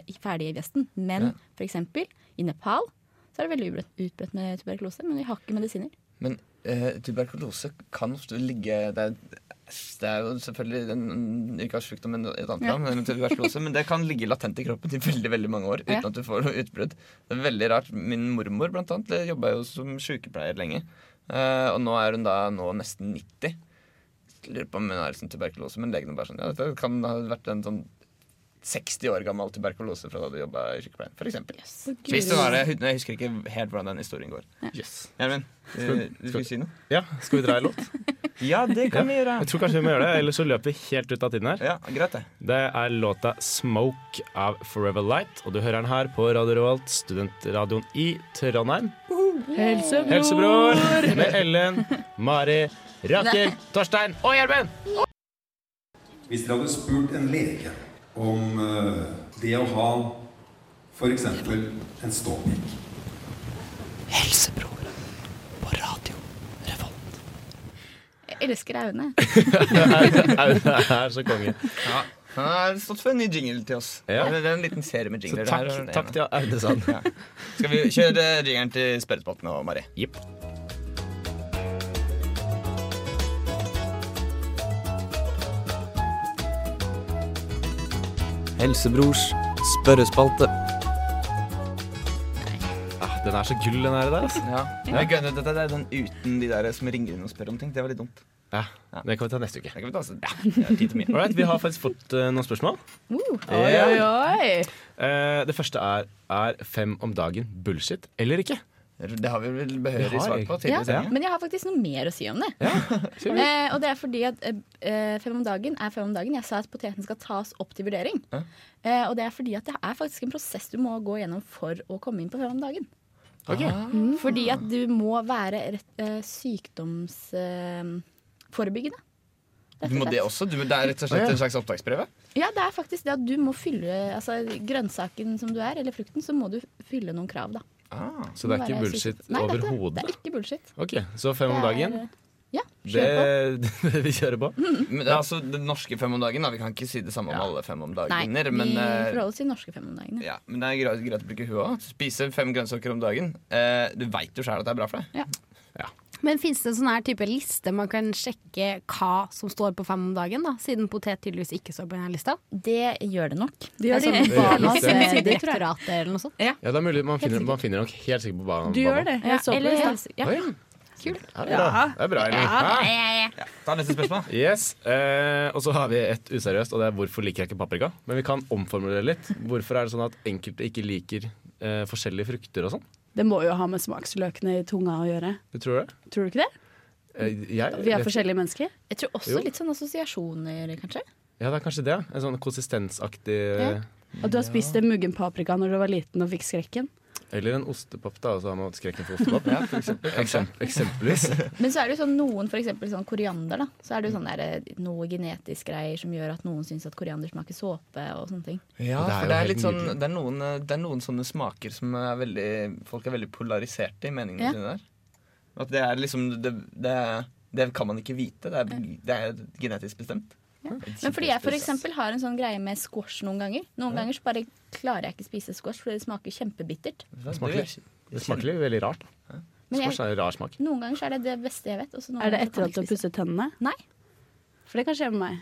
[SPEAKER 4] uh, ferdig i Vesten. Men
[SPEAKER 3] Ja.
[SPEAKER 4] for f.eks. i Nepal så er det veldig utbredt, utbredt med tuberkulose, men vi har ikke medisiner.
[SPEAKER 3] Men uh, tuberkulose kan ofte ligge Det er, det er jo selvfølgelig en yrkessykdom men et annet
[SPEAKER 4] Ja.
[SPEAKER 3] men tuberkulose, men det kan ligge latent i kroppen i veldig veldig mange år uten
[SPEAKER 4] Ja.
[SPEAKER 3] at du får noe utbrudd. Det er veldig rart. Min mormor blant annet jobba jo som sykepleier lenge. Uh, og nå er hun da nå nesten 90. Jeg lurer på om hun har sånn tuberkulose, men legen er bare sånn Ja, dette kan ha vært en sånn 60 år gammel tuberkulose fra da du jobba i sykepleien, for eksempel. Hvis det var det. Jeg husker ikke helt hvordan den historien går.
[SPEAKER 2] Yes.
[SPEAKER 3] Gjermund, du, du skulle si noe?
[SPEAKER 2] Ja, skal vi dra en låt?
[SPEAKER 3] Ja, det kan vi gjøre.
[SPEAKER 2] Jeg tror kanskje vi må gjøre det, ellers så løper vi helt ut av tiden her.
[SPEAKER 3] Ja, greit det.
[SPEAKER 2] Det er låta 'Smoke' av Forever Light, og du hører den her på Radio Revolt, studentradioen i Trondheim.
[SPEAKER 5] Helsebror!
[SPEAKER 2] Helsebror med Ellen, Mari, Rakel, Torstein og Gjermund!
[SPEAKER 10] Hvis dere hadde spurt en lege om eh, det å ha f.eks. en ståpikk
[SPEAKER 3] Helsebror på radio Revolt.
[SPEAKER 4] Jeg elsker Aune.
[SPEAKER 2] Aune er så konge.
[SPEAKER 3] Ja, han har stått for en ny jingle til oss.
[SPEAKER 2] Ja.
[SPEAKER 3] Det er en liten serie med
[SPEAKER 2] Så
[SPEAKER 3] jingler.
[SPEAKER 2] takk,
[SPEAKER 3] det her,
[SPEAKER 2] takk til Aune Sand.
[SPEAKER 3] Ja. Skal vi kjøre jingeren til spørrespalten nå, Mari?
[SPEAKER 2] Jipp.
[SPEAKER 3] Helsebrors spørrespalte.
[SPEAKER 2] Ah, den er så gull, den her der. Altså.
[SPEAKER 3] Ja. Jeg gønner, dette er den uten de der som ringer inn og spør om ting. Det var litt dumt.
[SPEAKER 2] Ja, Det kan vi ta neste uke.
[SPEAKER 3] Det kan vi ta så, ja, det er tid til mye.
[SPEAKER 2] Alright, Vi har faktisk fått eh, noen spørsmål.
[SPEAKER 5] Oi, oi, oi.
[SPEAKER 2] Eh, det første er Er fem om dagen bullshit eller ikke?
[SPEAKER 3] Det har vi vel behørig svar på tidligere. Ja,
[SPEAKER 4] men jeg har faktisk noe mer å si om det. Eh, og det er fordi at eh, fem om dagen er fem om dagen. Jeg sa at poteten skal tas opp til vurdering.
[SPEAKER 3] Ja.
[SPEAKER 4] Eh, og det er fordi at det er faktisk en prosess du må gå gjennom for å komme inn på fem om dagen.
[SPEAKER 2] Ok.
[SPEAKER 4] Mm. Fordi at du må være rett, eh, sykdomsforebyggende.
[SPEAKER 3] Du må det også? Du, det er rett og slett en slags opptaksprøve?
[SPEAKER 4] Ja, det er faktisk det at du må fylle altså, Grønnsaken som du er, eller frukten, så må du fylle noen krav, da.
[SPEAKER 3] Ah.
[SPEAKER 2] Så det er ikke bullshit
[SPEAKER 4] sykdom- Nei, det er ikke
[SPEAKER 2] overhodet?
[SPEAKER 4] Det er ikke bullshit.
[SPEAKER 2] Ok, Så fem om
[SPEAKER 4] er-
[SPEAKER 2] dagen,
[SPEAKER 4] Ja,
[SPEAKER 2] det,
[SPEAKER 4] kjør på.
[SPEAKER 2] det vi kjører på?
[SPEAKER 3] Men det er altså den norske fem om dagen. Da. Vi kan ikke si det samme om
[SPEAKER 2] Ja.
[SPEAKER 3] alle fem om
[SPEAKER 4] Nei,
[SPEAKER 3] dagen.
[SPEAKER 4] vi
[SPEAKER 3] men, vi
[SPEAKER 4] forholder oss til norske fem om dagen. Ja.
[SPEAKER 3] ja, men det er greit, greit å bruke huet òg. Spise fem grønnsaker om dagen. Eh, du veit jo sjøl at det er bra for deg.
[SPEAKER 11] Men fins det en sånn her type liste man kan sjekke hva som står på fem om dagen, da? Siden potet tydeligvis ikke står på denne lista?
[SPEAKER 4] Det gjør det nok.
[SPEAKER 5] Det gjør
[SPEAKER 4] Altså,
[SPEAKER 5] det.
[SPEAKER 2] Det gjør
[SPEAKER 11] Barnas
[SPEAKER 2] nok det.
[SPEAKER 11] eh,
[SPEAKER 4] Det tror jeg.
[SPEAKER 11] direktorat eller noe sånt?
[SPEAKER 2] Ja, det er mulig, man finner, man finner nok helt sikkert på hva
[SPEAKER 5] Du gjør det.
[SPEAKER 4] Ja,
[SPEAKER 5] Jeg så på det.
[SPEAKER 4] ja, ja.
[SPEAKER 2] Ja.
[SPEAKER 4] Kult.
[SPEAKER 2] Ja, det er bra. Ja, ja. Ja.
[SPEAKER 3] Ta neste spørsmål.
[SPEAKER 2] Yes, eh, Og så har vi et useriøst, og det er hvorfor liker jeg ikke paprika? Men vi kan omformulere litt. Hvorfor er det sånn at enkelte ikke liker eh, forskjellige frukter og sånn?
[SPEAKER 5] Det må jo ha med smaksløkene i tunga å gjøre.
[SPEAKER 2] Du tror det?
[SPEAKER 5] Tror du ikke det?
[SPEAKER 2] Jeg, jeg,
[SPEAKER 5] Vi er forskjellige mennesker.
[SPEAKER 4] Jeg tror også
[SPEAKER 2] Jo.
[SPEAKER 4] litt sånn assosiasjoner, kanskje.
[SPEAKER 2] Ja, det er kanskje det. En sånn konsistensaktig
[SPEAKER 4] Ja.
[SPEAKER 5] At du har spist en muggen paprika når du var liten og fikk skrekken.
[SPEAKER 2] Eller en ostepop, da, og så har man skrekken for ostepop.
[SPEAKER 3] Ja, for eksempel.
[SPEAKER 2] Eksem- eksempelvis.
[SPEAKER 4] Men så er det jo sånn noen, for eksempel sånn koriander, da. Så er det jo sånn der, eh, noe genetisk greier som gjør at noen syns at koriander smaker såpe og sånne ting.
[SPEAKER 3] Ja,
[SPEAKER 2] Det
[SPEAKER 3] for det er litt sånn det er, noen, eh, det er noen sånne smaker som er veldig Folk er veldig polariserte i meningene
[SPEAKER 4] Ja.
[SPEAKER 3] sine der. At det er liksom det, det, det kan man ikke vite. Det er, det er genetisk bestemt.
[SPEAKER 4] Men fordi jeg for eksempel har en sånn greie med squash noen ganger. Noen ganger så bare klarer jeg ikke spise squash fordi det smaker kjempebittert.
[SPEAKER 2] Det smaker, det smaker litt veldig rart.
[SPEAKER 4] Men jeg-
[SPEAKER 2] Squash er en rar smak.
[SPEAKER 4] Noen ganger så er det det beste jeg vet. noen
[SPEAKER 5] Er det etter at du har pusset tennene?
[SPEAKER 4] Nei.
[SPEAKER 5] For det kan skje med meg.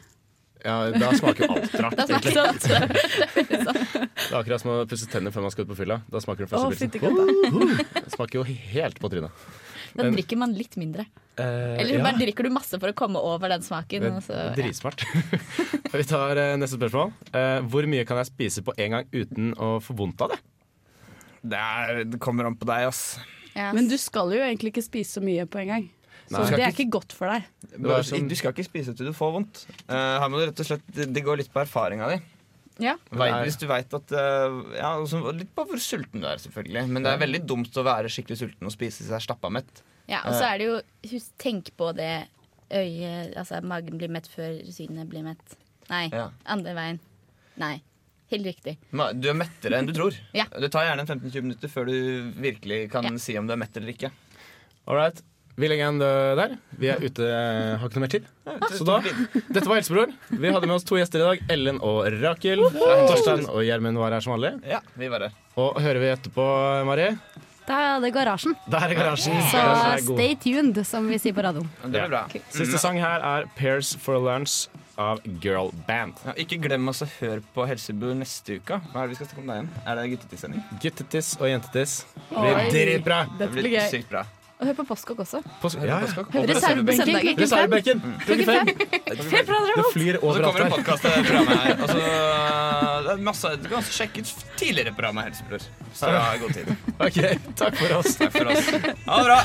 [SPEAKER 2] Ja, Da smaker jo alt rart.
[SPEAKER 4] Da
[SPEAKER 2] egentlig.
[SPEAKER 4] det. Det er.
[SPEAKER 2] Det akkurat som å pusse tenner før man skal ut på fylla. Da smaker det første
[SPEAKER 5] fytti
[SPEAKER 2] pilsen. Det smaker jo helt på trynet.
[SPEAKER 4] Da
[SPEAKER 2] Men-
[SPEAKER 4] drikker man litt mindre.
[SPEAKER 2] Uh,
[SPEAKER 4] Eller
[SPEAKER 2] ja.
[SPEAKER 4] bare drikker du masse for å komme over den smaken.
[SPEAKER 2] Er
[SPEAKER 4] ja.
[SPEAKER 2] dritsmart. Vi tar uh, neste spørsmål. Uh, hvor mye kan jeg spise på en gang uten å få vondt av det?
[SPEAKER 3] Det, er, det kommer an på deg, ass.
[SPEAKER 4] Yes.
[SPEAKER 5] Men du skal jo egentlig ikke spise så mye på en gang. Så det er ikke godt for deg.
[SPEAKER 2] Du, som-
[SPEAKER 3] Du skal ikke spise til du får vondt. Eh, her må du rett og slett, det, det går litt på erfaringa di.
[SPEAKER 4] Ja.
[SPEAKER 3] Vet,
[SPEAKER 2] er-
[SPEAKER 3] hvis du veit at eh, ja, også, Litt på hvor sulten du er, selvfølgelig. Men det er veldig dumt å være skikkelig sulten og spise seg stappa mett.
[SPEAKER 4] Ja, og så er det jo husk, Tenk på det øyet Altså magen blir mett før synet blir mett. Nei,
[SPEAKER 3] Ja.
[SPEAKER 4] andre veien. Nei. Helt riktig.
[SPEAKER 3] Du er mettere enn du tror.
[SPEAKER 4] Ja.
[SPEAKER 3] Det tar gjerne 15-20 minutter før du virkelig kan si om du er mett eller ikke.
[SPEAKER 2] All right. Vi legger en død der. Vi er ute, eh, har ikke noe mer tid. Så da, Dette var Helsebror. Vi hadde med oss to gjester i dag. Ellen og Rakel. Torstein og Gjermund var her som vanlig.
[SPEAKER 3] Ja, vi var her.
[SPEAKER 2] Og hører vi etterpå, Marie?
[SPEAKER 11] Da er det Garasjen.
[SPEAKER 2] Der er garasjen.
[SPEAKER 11] Så stay tuned, som vi sier på radioen.
[SPEAKER 3] Det blir bra.
[SPEAKER 2] Siste sang her er 'Pairs for Lunch' av Girl Band.
[SPEAKER 3] Ja, ikke glem oss å høre på Helsebror neste uke. Hva er det vi skal snakke om da igjen? Er det guttetissending?
[SPEAKER 2] Guttetiss og jentetiss. Det blir dritbra.
[SPEAKER 3] Det
[SPEAKER 5] blir
[SPEAKER 3] blir sykt bra.
[SPEAKER 4] Og hør på Postkokk også.
[SPEAKER 2] På, ja, ja.
[SPEAKER 5] Reservebenken klokken fem.
[SPEAKER 2] Reservebenken klokken fem. Det flyr
[SPEAKER 3] Og så
[SPEAKER 2] overalt
[SPEAKER 3] kommer det
[SPEAKER 2] her.
[SPEAKER 3] podkast det her. Altså, det er masse, Du kan også sjekke ut tidligere program av Helsebror. Så det er god tid.
[SPEAKER 2] Ok, takk for oss.
[SPEAKER 3] Takk for oss. Ha det bra.